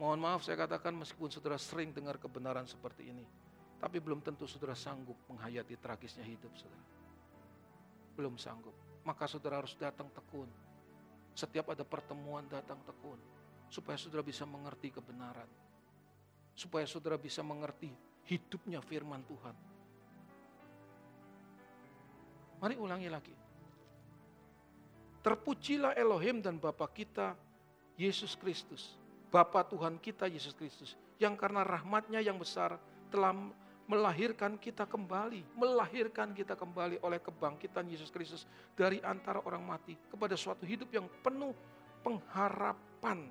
Mohon maaf saya katakan meskipun saudara sering dengar kebenaran seperti ini, tapi belum tentu saudara sanggup menghayati tragisnya hidup saudara belum sanggup. Maka saudara harus datang tekun. Setiap ada pertemuan datang tekun. Supaya saudara bisa mengerti kebenaran. Supaya saudara bisa mengerti hidupnya firman Tuhan. Mari ulangi lagi. Terpujilah Elohim dan Bapa kita, Yesus Kristus. Bapa Tuhan kita, Yesus Kristus. Yang karena rahmatnya yang besar telah melahirkan kita kembali, melahirkan kita kembali oleh kebangkitan Yesus Kristus dari antara orang mati kepada suatu hidup yang penuh pengharapan.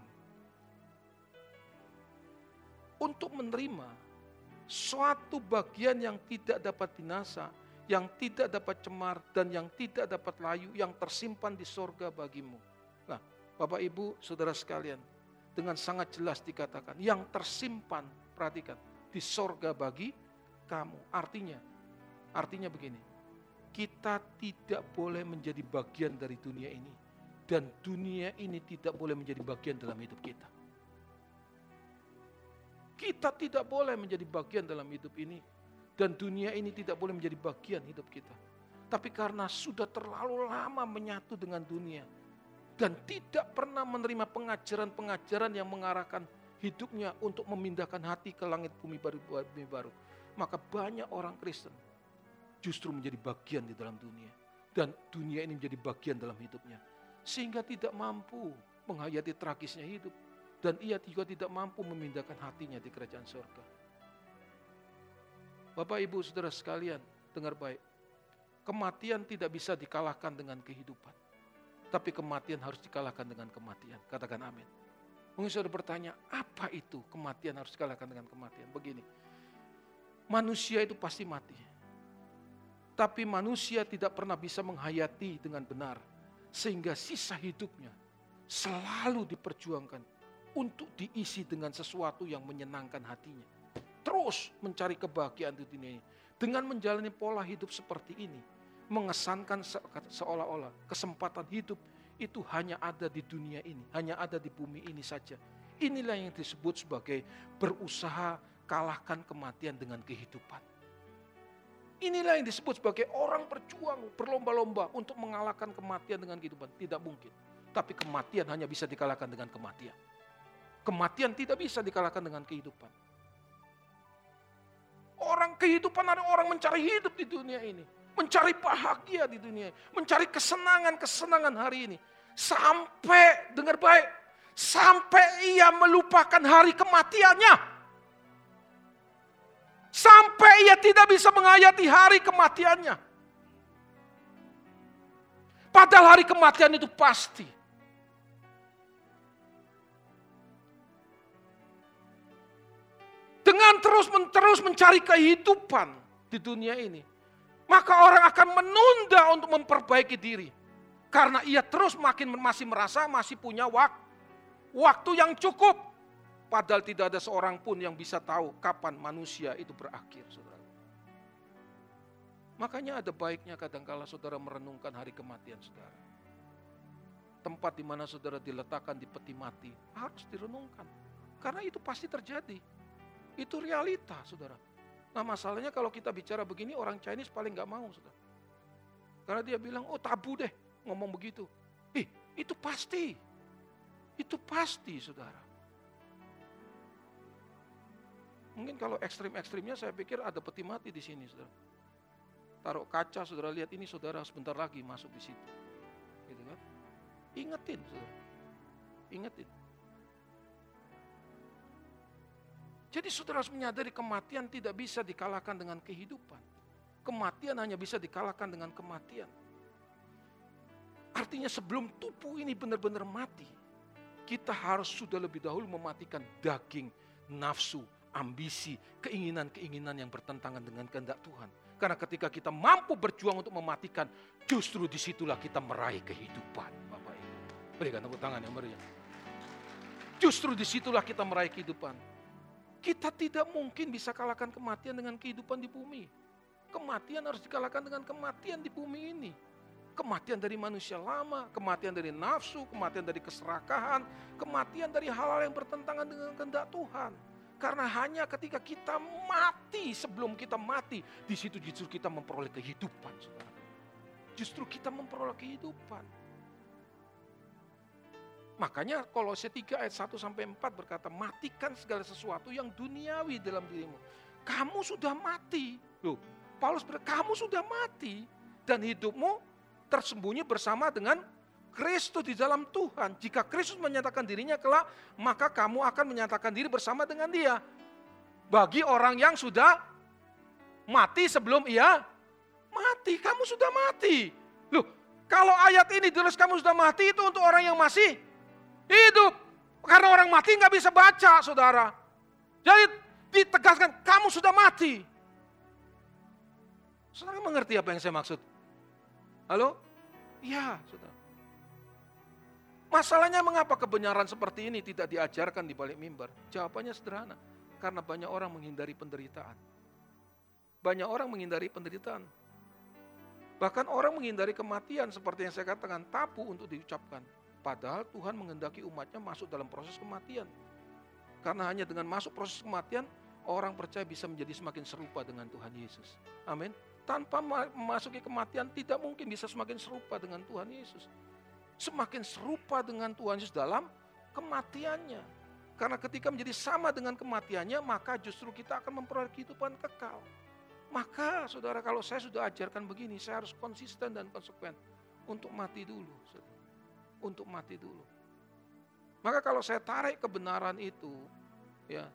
Untuk menerima suatu bagian yang tidak dapat binasa, yang tidak dapat cemar, dan yang tidak dapat layu, yang tersimpan di sorga bagimu. Nah, Bapak Ibu, Saudara sekalian, dengan sangat jelas dikatakan, yang tersimpan, perhatikan, di sorga bagi kamu. Artinya, artinya begini, kita tidak boleh menjadi bagian dari dunia ini. Dan dunia ini tidak boleh menjadi bagian dalam hidup kita. Kita tidak boleh menjadi bagian dalam hidup ini. Dan dunia ini tidak boleh menjadi bagian hidup kita. Tapi karena sudah terlalu lama menyatu dengan dunia. Dan tidak pernah menerima pengajaran-pengajaran yang mengarahkan hidupnya untuk memindahkan hati ke langit bumi baru. Bumi baru maka banyak orang Kristen justru menjadi bagian di dalam dunia. Dan dunia ini menjadi bagian dalam hidupnya. Sehingga tidak mampu menghayati tragisnya hidup. Dan ia juga tidak mampu memindahkan hatinya di kerajaan surga. Bapak, Ibu, Saudara sekalian, dengar baik. Kematian tidak bisa dikalahkan dengan kehidupan. Tapi kematian harus dikalahkan dengan kematian. Katakan amin. Mungkin saudara bertanya, apa itu kematian harus dikalahkan dengan kematian? Begini, manusia itu pasti mati. Tapi manusia tidak pernah bisa menghayati dengan benar. Sehingga sisa hidupnya selalu diperjuangkan untuk diisi dengan sesuatu yang menyenangkan hatinya. Terus mencari kebahagiaan di dunia ini. Dengan menjalani pola hidup seperti ini. Mengesankan seolah-olah kesempatan hidup itu hanya ada di dunia ini. Hanya ada di bumi ini saja. Inilah yang disebut sebagai berusaha kalahkan kematian dengan kehidupan. Inilah yang disebut sebagai orang berjuang, berlomba-lomba untuk mengalahkan kematian dengan kehidupan. Tidak mungkin. Tapi kematian hanya bisa dikalahkan dengan kematian. Kematian tidak bisa dikalahkan dengan kehidupan. Orang kehidupan ada orang mencari hidup di dunia ini. Mencari bahagia di dunia ini. Mencari kesenangan-kesenangan hari ini. Sampai, dengar baik, sampai ia melupakan hari kematiannya. Sampai ia tidak bisa menghayati hari kematiannya. Padahal hari kematian itu pasti. Dengan terus terus mencari kehidupan di dunia ini, maka orang akan menunda untuk memperbaiki diri. Karena ia terus makin masih merasa masih punya waktu, waktu yang cukup Padahal tidak ada seorang pun yang bisa tahu kapan manusia itu berakhir, saudara. Makanya ada baiknya kadangkala saudara merenungkan hari kematian saudara. Tempat di mana saudara diletakkan di peti mati harus direnungkan. Karena itu pasti terjadi. Itu realita, saudara. Nah masalahnya kalau kita bicara begini orang Chinese paling nggak mau, saudara. Karena dia bilang, oh tabu deh ngomong begitu. Ih, itu pasti. Itu pasti, saudara. Mungkin kalau ekstrim-ekstrimnya saya pikir ada peti mati di sini, saudara. Taruh kaca, saudara lihat ini saudara sebentar lagi masuk di situ. Gitu kan? Ingetin, saudara. Ingetin. Jadi saudara harus menyadari kematian tidak bisa dikalahkan dengan kehidupan. Kematian hanya bisa dikalahkan dengan kematian. Artinya sebelum tubuh ini benar-benar mati, kita harus sudah lebih dahulu mematikan daging, nafsu, ambisi, keinginan-keinginan yang bertentangan dengan kehendak Tuhan. Karena ketika kita mampu berjuang untuk mematikan, justru di situlah kita meraih kehidupan. Bapak Ibu. Berikan tepuk tangan yang meriah. Justru di situlah kita meraih kehidupan. Kita tidak mungkin bisa kalahkan kematian dengan kehidupan di bumi. Kematian harus dikalahkan dengan kematian di bumi ini. Kematian dari manusia lama, kematian dari nafsu, kematian dari keserakahan, kematian dari hal-hal yang bertentangan dengan kehendak Tuhan. Karena hanya ketika kita mati sebelum kita mati, di situ justru kita memperoleh kehidupan. Justru kita memperoleh kehidupan. Makanya kalau 3 ayat 1 sampai 4 berkata, matikan segala sesuatu yang duniawi dalam dirimu. Kamu sudah mati. Loh, Paulus berkata, kamu sudah mati. Dan hidupmu tersembunyi bersama dengan Kristus di dalam Tuhan. Jika Kristus menyatakan dirinya kelak, maka kamu akan menyatakan diri bersama dengan dia. Bagi orang yang sudah mati sebelum ia mati, kamu sudah mati. Loh, kalau ayat ini tulis kamu sudah mati itu untuk orang yang masih hidup. Karena orang mati nggak bisa baca, saudara. Jadi ditegaskan kamu sudah mati. Saudara mengerti apa yang saya maksud? Halo? Ya, saudara. Masalahnya mengapa kebenaran seperti ini tidak diajarkan di balik mimbar? Jawabannya sederhana. Karena banyak orang menghindari penderitaan. Banyak orang menghindari penderitaan. Bahkan orang menghindari kematian seperti yang saya katakan tabu untuk diucapkan. Padahal Tuhan mengendaki umatnya masuk dalam proses kematian. Karena hanya dengan masuk proses kematian, orang percaya bisa menjadi semakin serupa dengan Tuhan Yesus. Amin. Tanpa memasuki kematian tidak mungkin bisa semakin serupa dengan Tuhan Yesus semakin serupa dengan Tuhan Yesus dalam kematiannya. Karena ketika menjadi sama dengan kematiannya, maka justru kita akan memperoleh kehidupan kekal. Maka saudara kalau saya sudah ajarkan begini, saya harus konsisten dan konsekuen untuk mati dulu. Saudara. Untuk mati dulu. Maka kalau saya tarik kebenaran itu, ya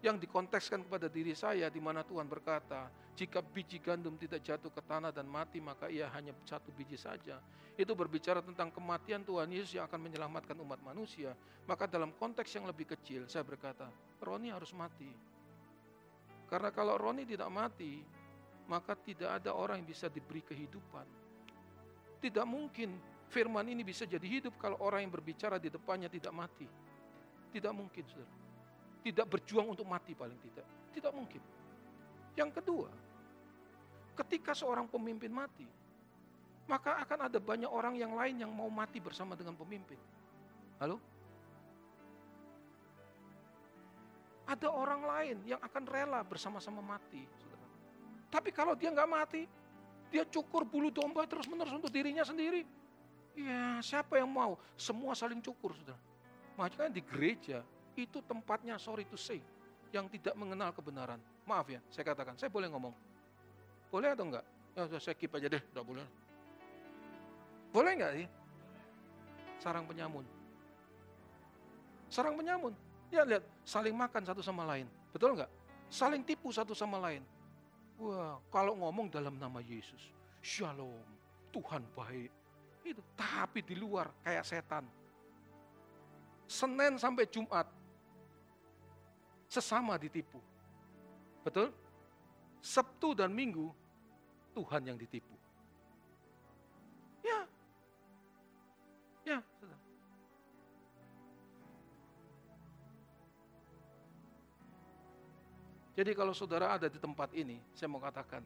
yang dikontekskan kepada diri saya di mana Tuhan berkata, jika biji gandum tidak jatuh ke tanah dan mati maka ia hanya satu biji saja. Itu berbicara tentang kematian Tuhan Yesus yang akan menyelamatkan umat manusia. Maka dalam konteks yang lebih kecil saya berkata, Roni harus mati. Karena kalau Roni tidak mati, maka tidak ada orang yang bisa diberi kehidupan. Tidak mungkin firman ini bisa jadi hidup kalau orang yang berbicara di depannya tidak mati. Tidak mungkin, saudara. Tidak berjuang untuk mati paling tidak. Tidak mungkin. Yang kedua, ketika seorang pemimpin mati, maka akan ada banyak orang yang lain yang mau mati bersama dengan pemimpin. Halo? Ada orang lain yang akan rela bersama-sama mati. Saudara. Tapi kalau dia nggak mati, dia cukur bulu domba terus-menerus untuk dirinya sendiri. Ya, siapa yang mau? Semua saling cukur, saudara. Makanya di gereja itu tempatnya sorry to say yang tidak mengenal kebenaran. Maaf ya, saya katakan, saya boleh ngomong. Boleh atau enggak? Ya, saya keep aja deh, enggak boleh. Boleh enggak sih? Sarang penyamun. Sarang penyamun. Ya lihat, saling makan satu sama lain. Betul enggak? Saling tipu satu sama lain. Wah, kalau ngomong dalam nama Yesus, Shalom, Tuhan baik. Itu, tapi di luar kayak setan. Senin sampai Jumat, sesama ditipu. Betul? Sabtu dan Minggu Tuhan yang ditipu. Ya. Ya, Jadi kalau saudara ada di tempat ini, saya mau katakan,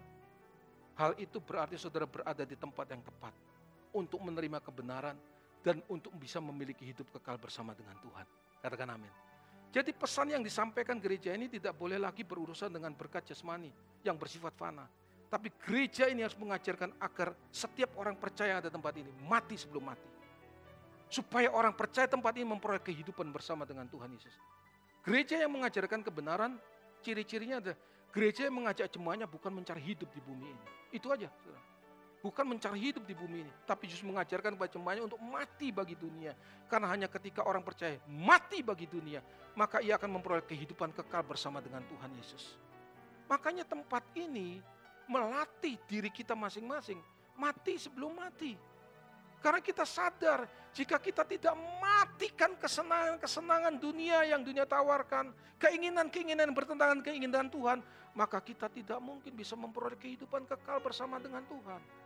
hal itu berarti saudara berada di tempat yang tepat untuk menerima kebenaran dan untuk bisa memiliki hidup kekal bersama dengan Tuhan. Katakan amin. Jadi pesan yang disampaikan gereja ini tidak boleh lagi berurusan dengan berkat jasmani yang bersifat fana. Tapi gereja ini harus mengajarkan agar setiap orang percaya yang ada tempat ini mati sebelum mati. Supaya orang percaya tempat ini memperoleh kehidupan bersama dengan Tuhan Yesus. Gereja yang mengajarkan kebenaran, ciri-cirinya adalah gereja yang mengajak jemaahnya bukan mencari hidup di bumi ini. Itu aja. Bukan mencari hidup di bumi ini, tapi justru mengajarkan kepada jemaahnya untuk mati bagi dunia. Karena hanya ketika orang percaya mati bagi dunia, maka ia akan memperoleh kehidupan kekal bersama dengan Tuhan Yesus. Makanya tempat ini melatih diri kita masing-masing, mati sebelum mati. Karena kita sadar jika kita tidak matikan kesenangan-kesenangan dunia yang dunia tawarkan, keinginan-keinginan bertentangan keinginan Tuhan, maka kita tidak mungkin bisa memperoleh kehidupan kekal bersama dengan Tuhan.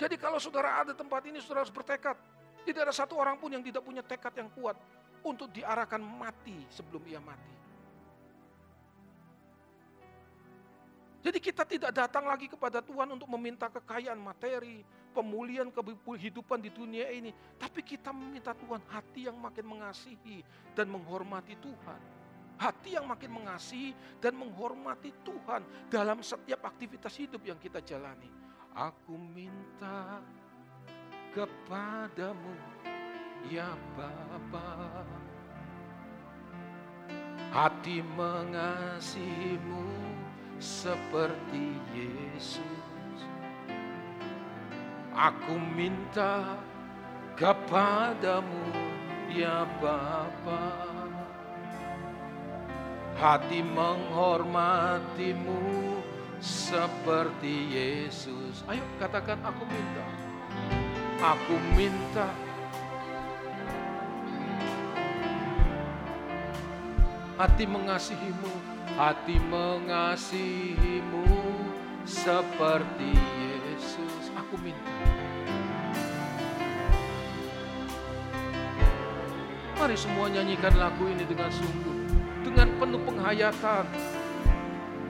Jadi kalau saudara ada tempat ini, saudara harus bertekad. Tidak ada satu orang pun yang tidak punya tekad yang kuat untuk diarahkan mati sebelum ia mati. Jadi kita tidak datang lagi kepada Tuhan untuk meminta kekayaan materi, pemulihan kehidupan di dunia ini. Tapi kita meminta Tuhan hati yang makin mengasihi dan menghormati Tuhan. Hati yang makin mengasihi dan menghormati Tuhan dalam setiap aktivitas hidup yang kita jalani. Aku minta kepadamu ya Bapa. Hati mengasihimu seperti Yesus. Aku minta kepadamu ya Bapa. Hati menghormatimu seperti Yesus. Ayo katakan aku minta. Aku minta hati mengasihimu hati mengasihimu seperti Yesus. Aku minta. Mari semua nyanyikan lagu ini dengan sungguh, dengan penuh penghayatan.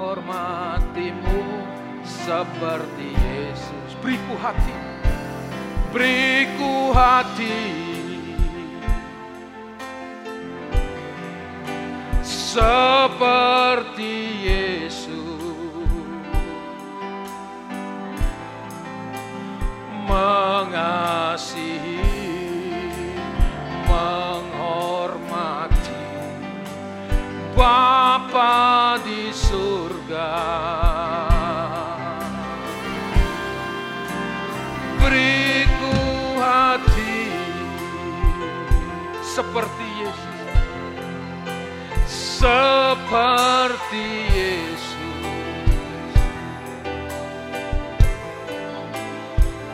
Hormatimu seperti Yesus. Beriku hati, beriku hati seperti seperti seperti Yesus.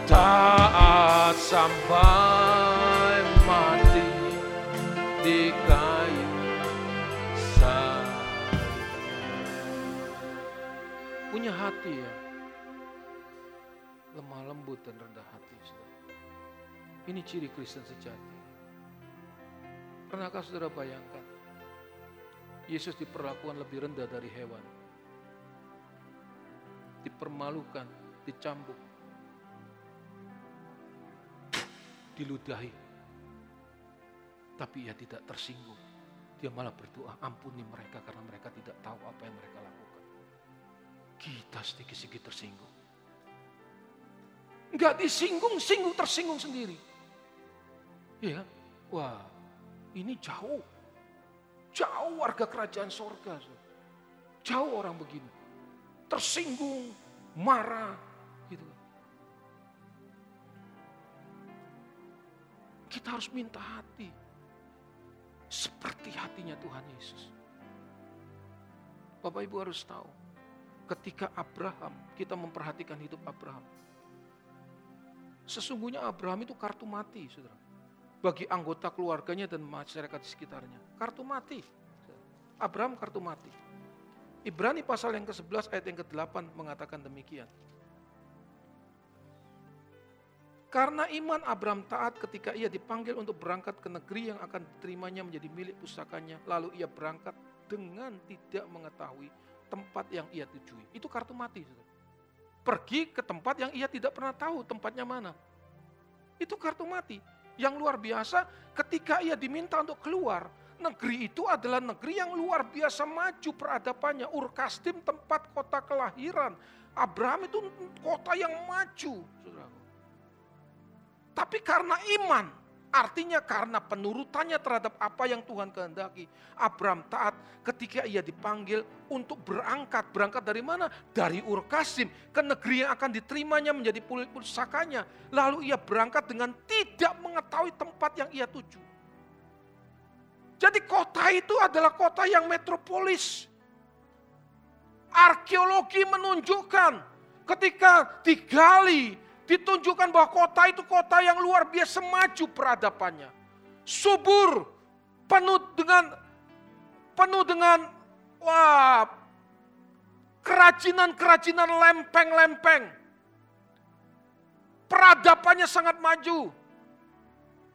Taat sampai mati di kayu salib. Punya hati ya. Lemah lembut dan rendah hati ini ciri Kristen sejati Pernahkah saudara bayangkan Yesus diperlakukan lebih rendah dari hewan. Dipermalukan, dicambuk, diludahi. Tapi ia tidak tersinggung. Dia malah berdoa, ampuni mereka karena mereka tidak tahu apa yang mereka lakukan. Kita sedikit-sedikit tersinggung. Enggak disinggung, singgung tersinggung sendiri. Ya, wah ini jauh Jauh warga kerajaan sorga. Jauh orang begini. Tersinggung, marah. gitu. Kita harus minta hati. Seperti hatinya Tuhan Yesus. Bapak Ibu harus tahu. Ketika Abraham, kita memperhatikan hidup Abraham. Sesungguhnya Abraham itu kartu mati, saudara bagi anggota keluarganya dan masyarakat di sekitarnya. Kartu mati. Abraham kartu mati. Ibrani pasal yang ke-11 ayat yang ke-8 mengatakan demikian. Karena iman Abraham taat ketika ia dipanggil untuk berangkat ke negeri yang akan diterimanya menjadi milik pusakanya. Lalu ia berangkat dengan tidak mengetahui tempat yang ia tujui. Itu kartu mati. Pergi ke tempat yang ia tidak pernah tahu tempatnya mana. Itu kartu mati. Yang luar biasa ketika ia diminta untuk keluar, negeri itu adalah negeri yang luar biasa maju peradabannya. Urkastim tempat kota kelahiran. Abraham itu kota yang maju. Tapi karena iman, Artinya karena penurutannya terhadap apa yang Tuhan kehendaki. Abraham taat ketika ia dipanggil untuk berangkat. Berangkat dari mana? Dari Ur Kasim ke negeri yang akan diterimanya menjadi pusakanya. Lalu ia berangkat dengan tidak mengetahui tempat yang ia tuju. Jadi kota itu adalah kota yang metropolis. Arkeologi menunjukkan ketika digali Ditunjukkan bahwa kota itu kota yang luar biasa maju peradabannya. Subur, penuh dengan penuh dengan wah kerajinan-kerajinan lempeng-lempeng. Peradabannya sangat maju.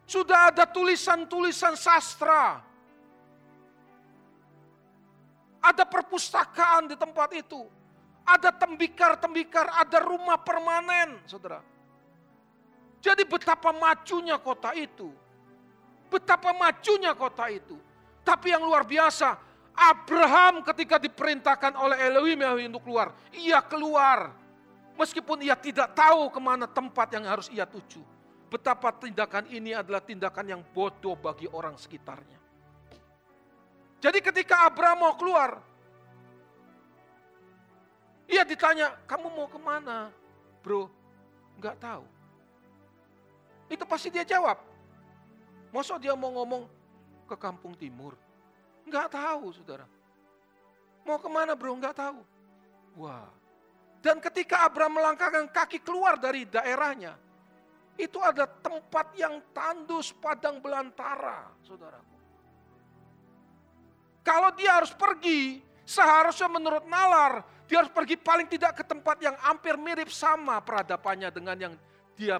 Sudah ada tulisan-tulisan sastra. Ada perpustakaan di tempat itu ada tembikar-tembikar, ada rumah permanen, saudara. Jadi betapa majunya kota itu. Betapa majunya kota itu. Tapi yang luar biasa, Abraham ketika diperintahkan oleh Elohim untuk keluar, ia keluar. Meskipun ia tidak tahu ke mana tempat yang harus ia tuju. Betapa tindakan ini adalah tindakan yang bodoh bagi orang sekitarnya. Jadi ketika Abraham mau keluar, ia ditanya, kamu mau ke mana? Bro, nggak tahu. Itu pasti dia jawab. Masa dia mau ngomong ke kampung timur? Nggak tahu, saudara. Mau ke mana bro? Nggak tahu. Wah. Dan ketika Abraham melangkahkan kaki keluar dari daerahnya, itu ada tempat yang tandus padang belantara, saudaraku. Kalau dia harus pergi, seharusnya menurut nalar, dia harus pergi paling tidak ke tempat yang hampir mirip sama peradabannya dengan yang dia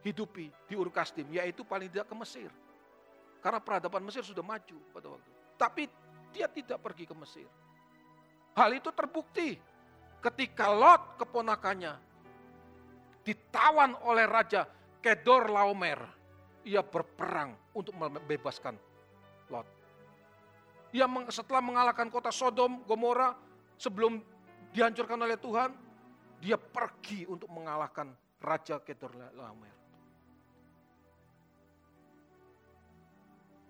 hidupi di Ur Kasdim, yaitu paling tidak ke Mesir. Karena peradaban Mesir sudah maju pada waktu itu. Tapi dia tidak pergi ke Mesir. Hal itu terbukti ketika Lot keponakannya ditawan oleh Raja Kedor Laomer. Ia berperang untuk membebaskan Lot. Ia setelah mengalahkan kota Sodom, Gomora, sebelum dihancurkan oleh Tuhan, dia pergi untuk mengalahkan Raja Kedorlaomer.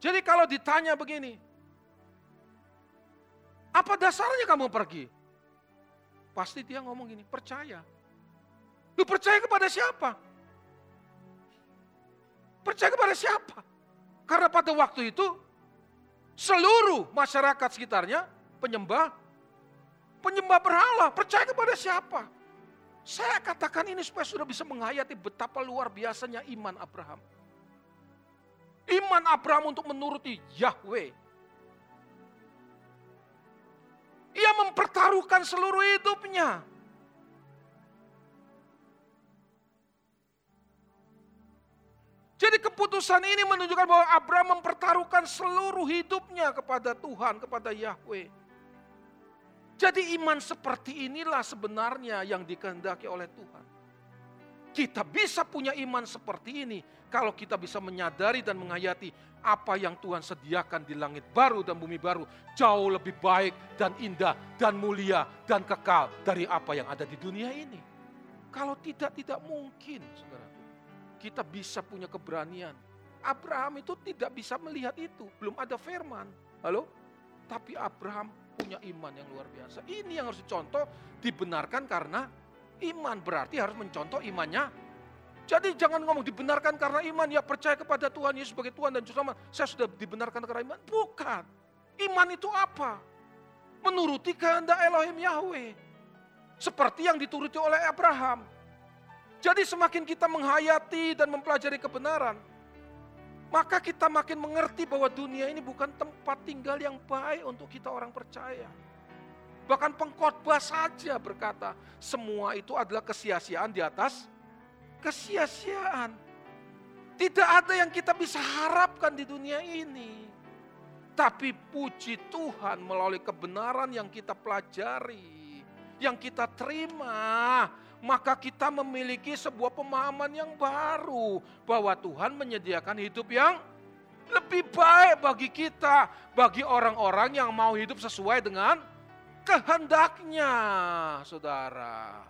Jadi kalau ditanya begini, apa dasarnya kamu pergi? Pasti dia ngomong gini, percaya. Lu percaya kepada siapa? Percaya kepada siapa? Karena pada waktu itu seluruh masyarakat sekitarnya penyembah Penyembah berhala, percaya kepada siapa? Saya katakan ini supaya sudah bisa menghayati betapa luar biasanya iman Abraham. Iman Abraham untuk menuruti Yahweh. Ia mempertaruhkan seluruh hidupnya. Jadi keputusan ini menunjukkan bahwa Abraham mempertaruhkan seluruh hidupnya kepada Tuhan, kepada Yahweh. Jadi iman seperti inilah sebenarnya yang dikehendaki oleh Tuhan. Kita bisa punya iman seperti ini kalau kita bisa menyadari dan menghayati apa yang Tuhan sediakan di langit baru dan bumi baru jauh lebih baik dan indah dan mulia dan kekal dari apa yang ada di dunia ini. Kalau tidak, tidak mungkin, saudara. Kita bisa punya keberanian. Abraham itu tidak bisa melihat itu, belum ada firman. Halo? Tapi Abraham punya iman yang luar biasa. Ini yang harus dicontoh, dibenarkan karena iman. Berarti harus mencontoh imannya. Jadi jangan ngomong dibenarkan karena iman, ya percaya kepada Tuhan Yesus sebagai Tuhan dan Juru Saya sudah dibenarkan karena iman. Bukan. Iman itu apa? Menuruti kehendak Elohim Yahweh. Seperti yang dituruti oleh Abraham. Jadi semakin kita menghayati dan mempelajari kebenaran, maka kita makin mengerti bahwa dunia ini bukan tempat tinggal yang baik untuk kita orang percaya. Bahkan pengkhotbah saja berkata, semua itu adalah kesia-siaan di atas kesia-siaan. Tidak ada yang kita bisa harapkan di dunia ini. Tapi puji Tuhan melalui kebenaran yang kita pelajari, yang kita terima, maka kita memiliki sebuah pemahaman yang baru bahwa Tuhan menyediakan hidup yang lebih baik bagi kita, bagi orang-orang yang mau hidup sesuai dengan kehendaknya, saudara.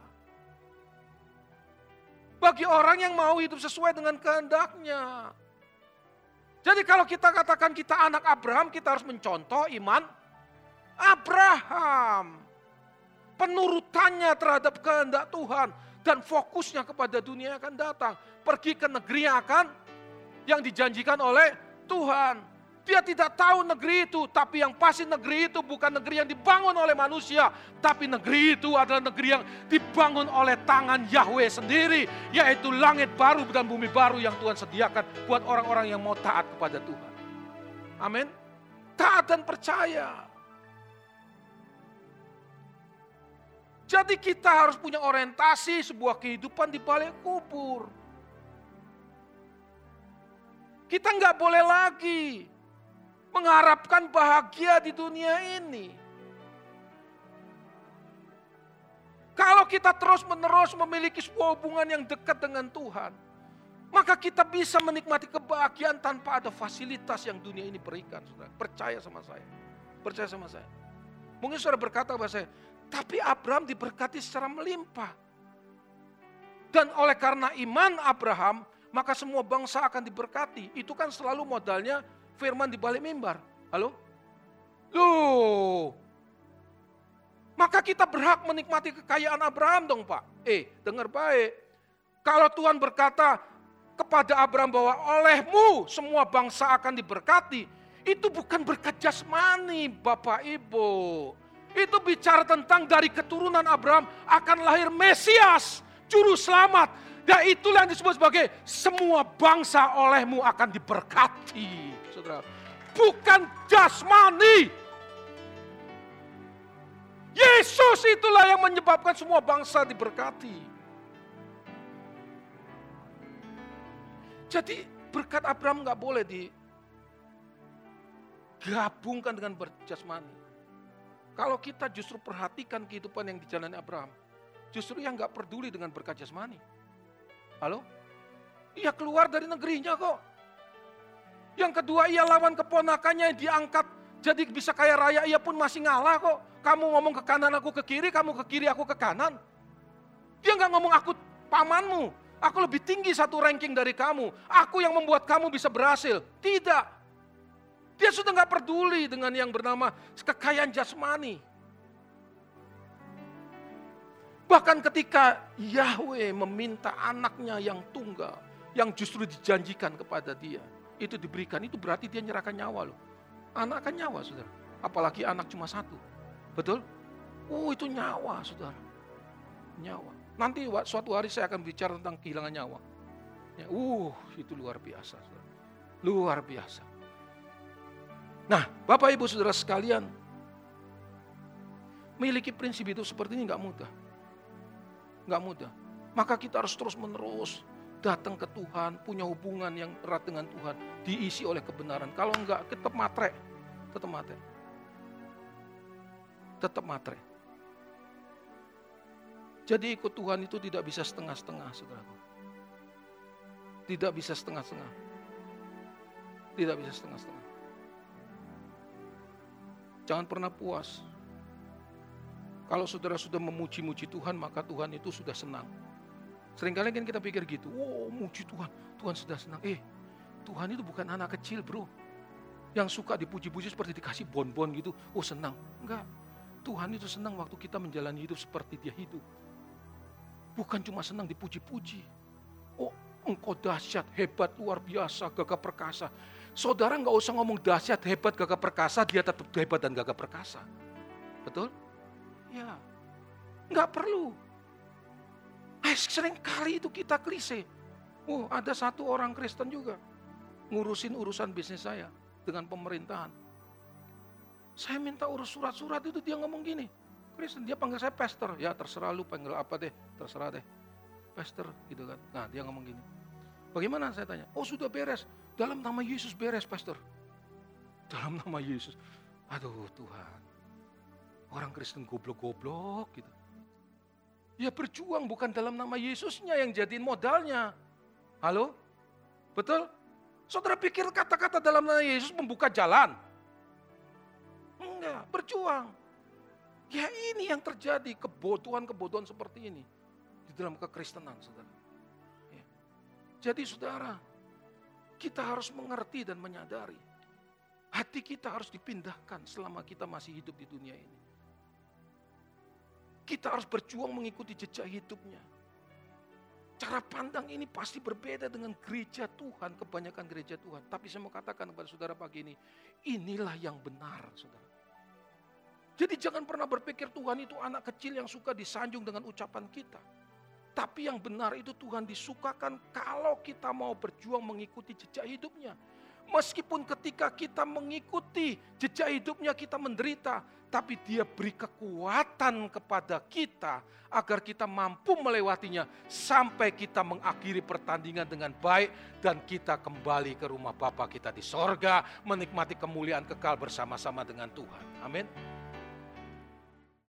Bagi orang yang mau hidup sesuai dengan kehendaknya. Jadi kalau kita katakan kita anak Abraham, kita harus mencontoh iman Abraham. Penurutannya terhadap kehendak Tuhan dan fokusnya kepada dunia akan datang. Pergi ke negeri yang akan yang dijanjikan oleh Tuhan. Dia tidak tahu negeri itu, tapi yang pasti negeri itu bukan negeri yang dibangun oleh manusia, tapi negeri itu adalah negeri yang dibangun oleh tangan Yahweh sendiri, yaitu langit baru dan bumi baru yang Tuhan sediakan buat orang-orang yang mau taat kepada Tuhan. Amin. Taat dan percaya. Jadi kita harus punya orientasi sebuah kehidupan di balik kubur. Kita nggak boleh lagi mengharapkan bahagia di dunia ini. Kalau kita terus-menerus memiliki sebuah hubungan yang dekat dengan Tuhan, maka kita bisa menikmati kebahagiaan tanpa ada fasilitas yang dunia ini berikan. Saudara. Percaya sama saya. Percaya sama saya. Mungkin saudara berkata kepada saya, tapi Abraham diberkati secara melimpah. Dan oleh karena iman Abraham, maka semua bangsa akan diberkati. Itu kan selalu modalnya firman di balik mimbar. Halo? Loh. Maka kita berhak menikmati kekayaan Abraham dong Pak. Eh, dengar baik. Kalau Tuhan berkata kepada Abraham bahwa olehmu semua bangsa akan diberkati. Itu bukan berkat jasmani Bapak Ibu. Itu bicara tentang dari keturunan Abraham akan lahir Mesias, juru selamat. Dan itulah yang disebut sebagai semua bangsa olehmu akan diberkati. Saudara, bukan jasmani. Yesus itulah yang menyebabkan semua bangsa diberkati. Jadi berkat Abraham nggak boleh digabungkan dengan berjasmani. Kalau kita justru perhatikan kehidupan yang dijalani Abraham, justru yang nggak peduli dengan berkat jasmani. Halo? Ia keluar dari negerinya kok. Yang kedua ia lawan keponakannya yang diangkat jadi bisa kaya raya, ia pun masih ngalah kok. Kamu ngomong ke kanan, aku ke kiri, kamu ke kiri, aku ke kanan. Dia nggak ngomong aku pamanmu, aku lebih tinggi satu ranking dari kamu. Aku yang membuat kamu bisa berhasil. Tidak, dia sudah nggak peduli dengan yang bernama kekayaan jasmani. Bahkan ketika Yahweh meminta anaknya yang tunggal, yang justru dijanjikan kepada dia, itu diberikan, itu berarti dia nyerahkan nyawa loh. Anak kan nyawa, saudara. Apalagi anak cuma satu. Betul? Oh itu nyawa, saudara. Nyawa. Nanti suatu hari saya akan bicara tentang kehilangan nyawa. Ya, uh, itu luar biasa. Saudara. Luar biasa. Nah, Bapak Ibu Saudara sekalian, memiliki prinsip itu seperti ini nggak mudah. Nggak mudah. Maka kita harus terus menerus datang ke Tuhan, punya hubungan yang erat dengan Tuhan, diisi oleh kebenaran. Kalau enggak, tetap matre. Tetap matre. Tetap matre. Jadi ikut Tuhan itu tidak bisa setengah-setengah, saudaraku. Tidak bisa setengah-setengah. Tidak bisa setengah-setengah. Jangan pernah puas. Kalau saudara sudah memuji-muji Tuhan, maka Tuhan itu sudah senang. Seringkali kan kita pikir gitu, wow muji Tuhan, Tuhan sudah senang. Eh, Tuhan itu bukan anak kecil bro. Yang suka dipuji-puji seperti dikasih bon-bon gitu, oh senang. Enggak, Tuhan itu senang waktu kita menjalani hidup seperti dia hidup. Bukan cuma senang dipuji-puji. Engkau dahsyat, hebat, luar biasa, gagah perkasa. Saudara nggak usah ngomong dahsyat, hebat, gagah perkasa, dia tetap hebat dan gagah perkasa. Betul? Ya, nggak perlu. Eh, sering kali itu kita klise. Oh, ada satu orang Kristen juga ngurusin urusan bisnis saya dengan pemerintahan. Saya minta urus surat-surat itu dia ngomong gini. Kristen, dia panggil saya pastor. Ya terserah lu panggil apa deh, terserah deh. Pastor gitu kan. Nah dia ngomong gini. Bagaimana saya tanya? Oh sudah beres. Dalam nama Yesus beres, pastor. Dalam nama Yesus. Aduh Tuhan. Orang Kristen goblok-goblok gitu. Ya berjuang bukan dalam nama Yesusnya yang jadiin modalnya. Halo? Betul? Saudara pikir kata-kata dalam nama Yesus membuka jalan? Enggak, berjuang. Ya ini yang terjadi, kebodohan-kebodohan seperti ini. Dalam kekristenan, saudara. Ya. Jadi saudara, Kita harus mengerti dan menyadari. Hati kita harus dipindahkan selama kita masih hidup di dunia ini. Kita harus berjuang mengikuti jejak hidupnya. Cara pandang ini pasti berbeda dengan gereja Tuhan, kebanyakan gereja Tuhan. Tapi saya mau katakan kepada saudara pagi ini, inilah yang benar saudara. Jadi jangan pernah berpikir Tuhan itu anak kecil yang suka disanjung dengan ucapan kita. Tapi yang benar itu Tuhan disukakan kalau kita mau berjuang mengikuti jejak hidupnya. Meskipun ketika kita mengikuti jejak hidupnya kita menderita, tapi dia beri kekuatan kepada kita agar kita mampu melewatinya sampai kita mengakhiri pertandingan dengan baik dan kita kembali ke rumah Bapa kita di sorga menikmati kemuliaan kekal bersama-sama dengan Tuhan. Amin.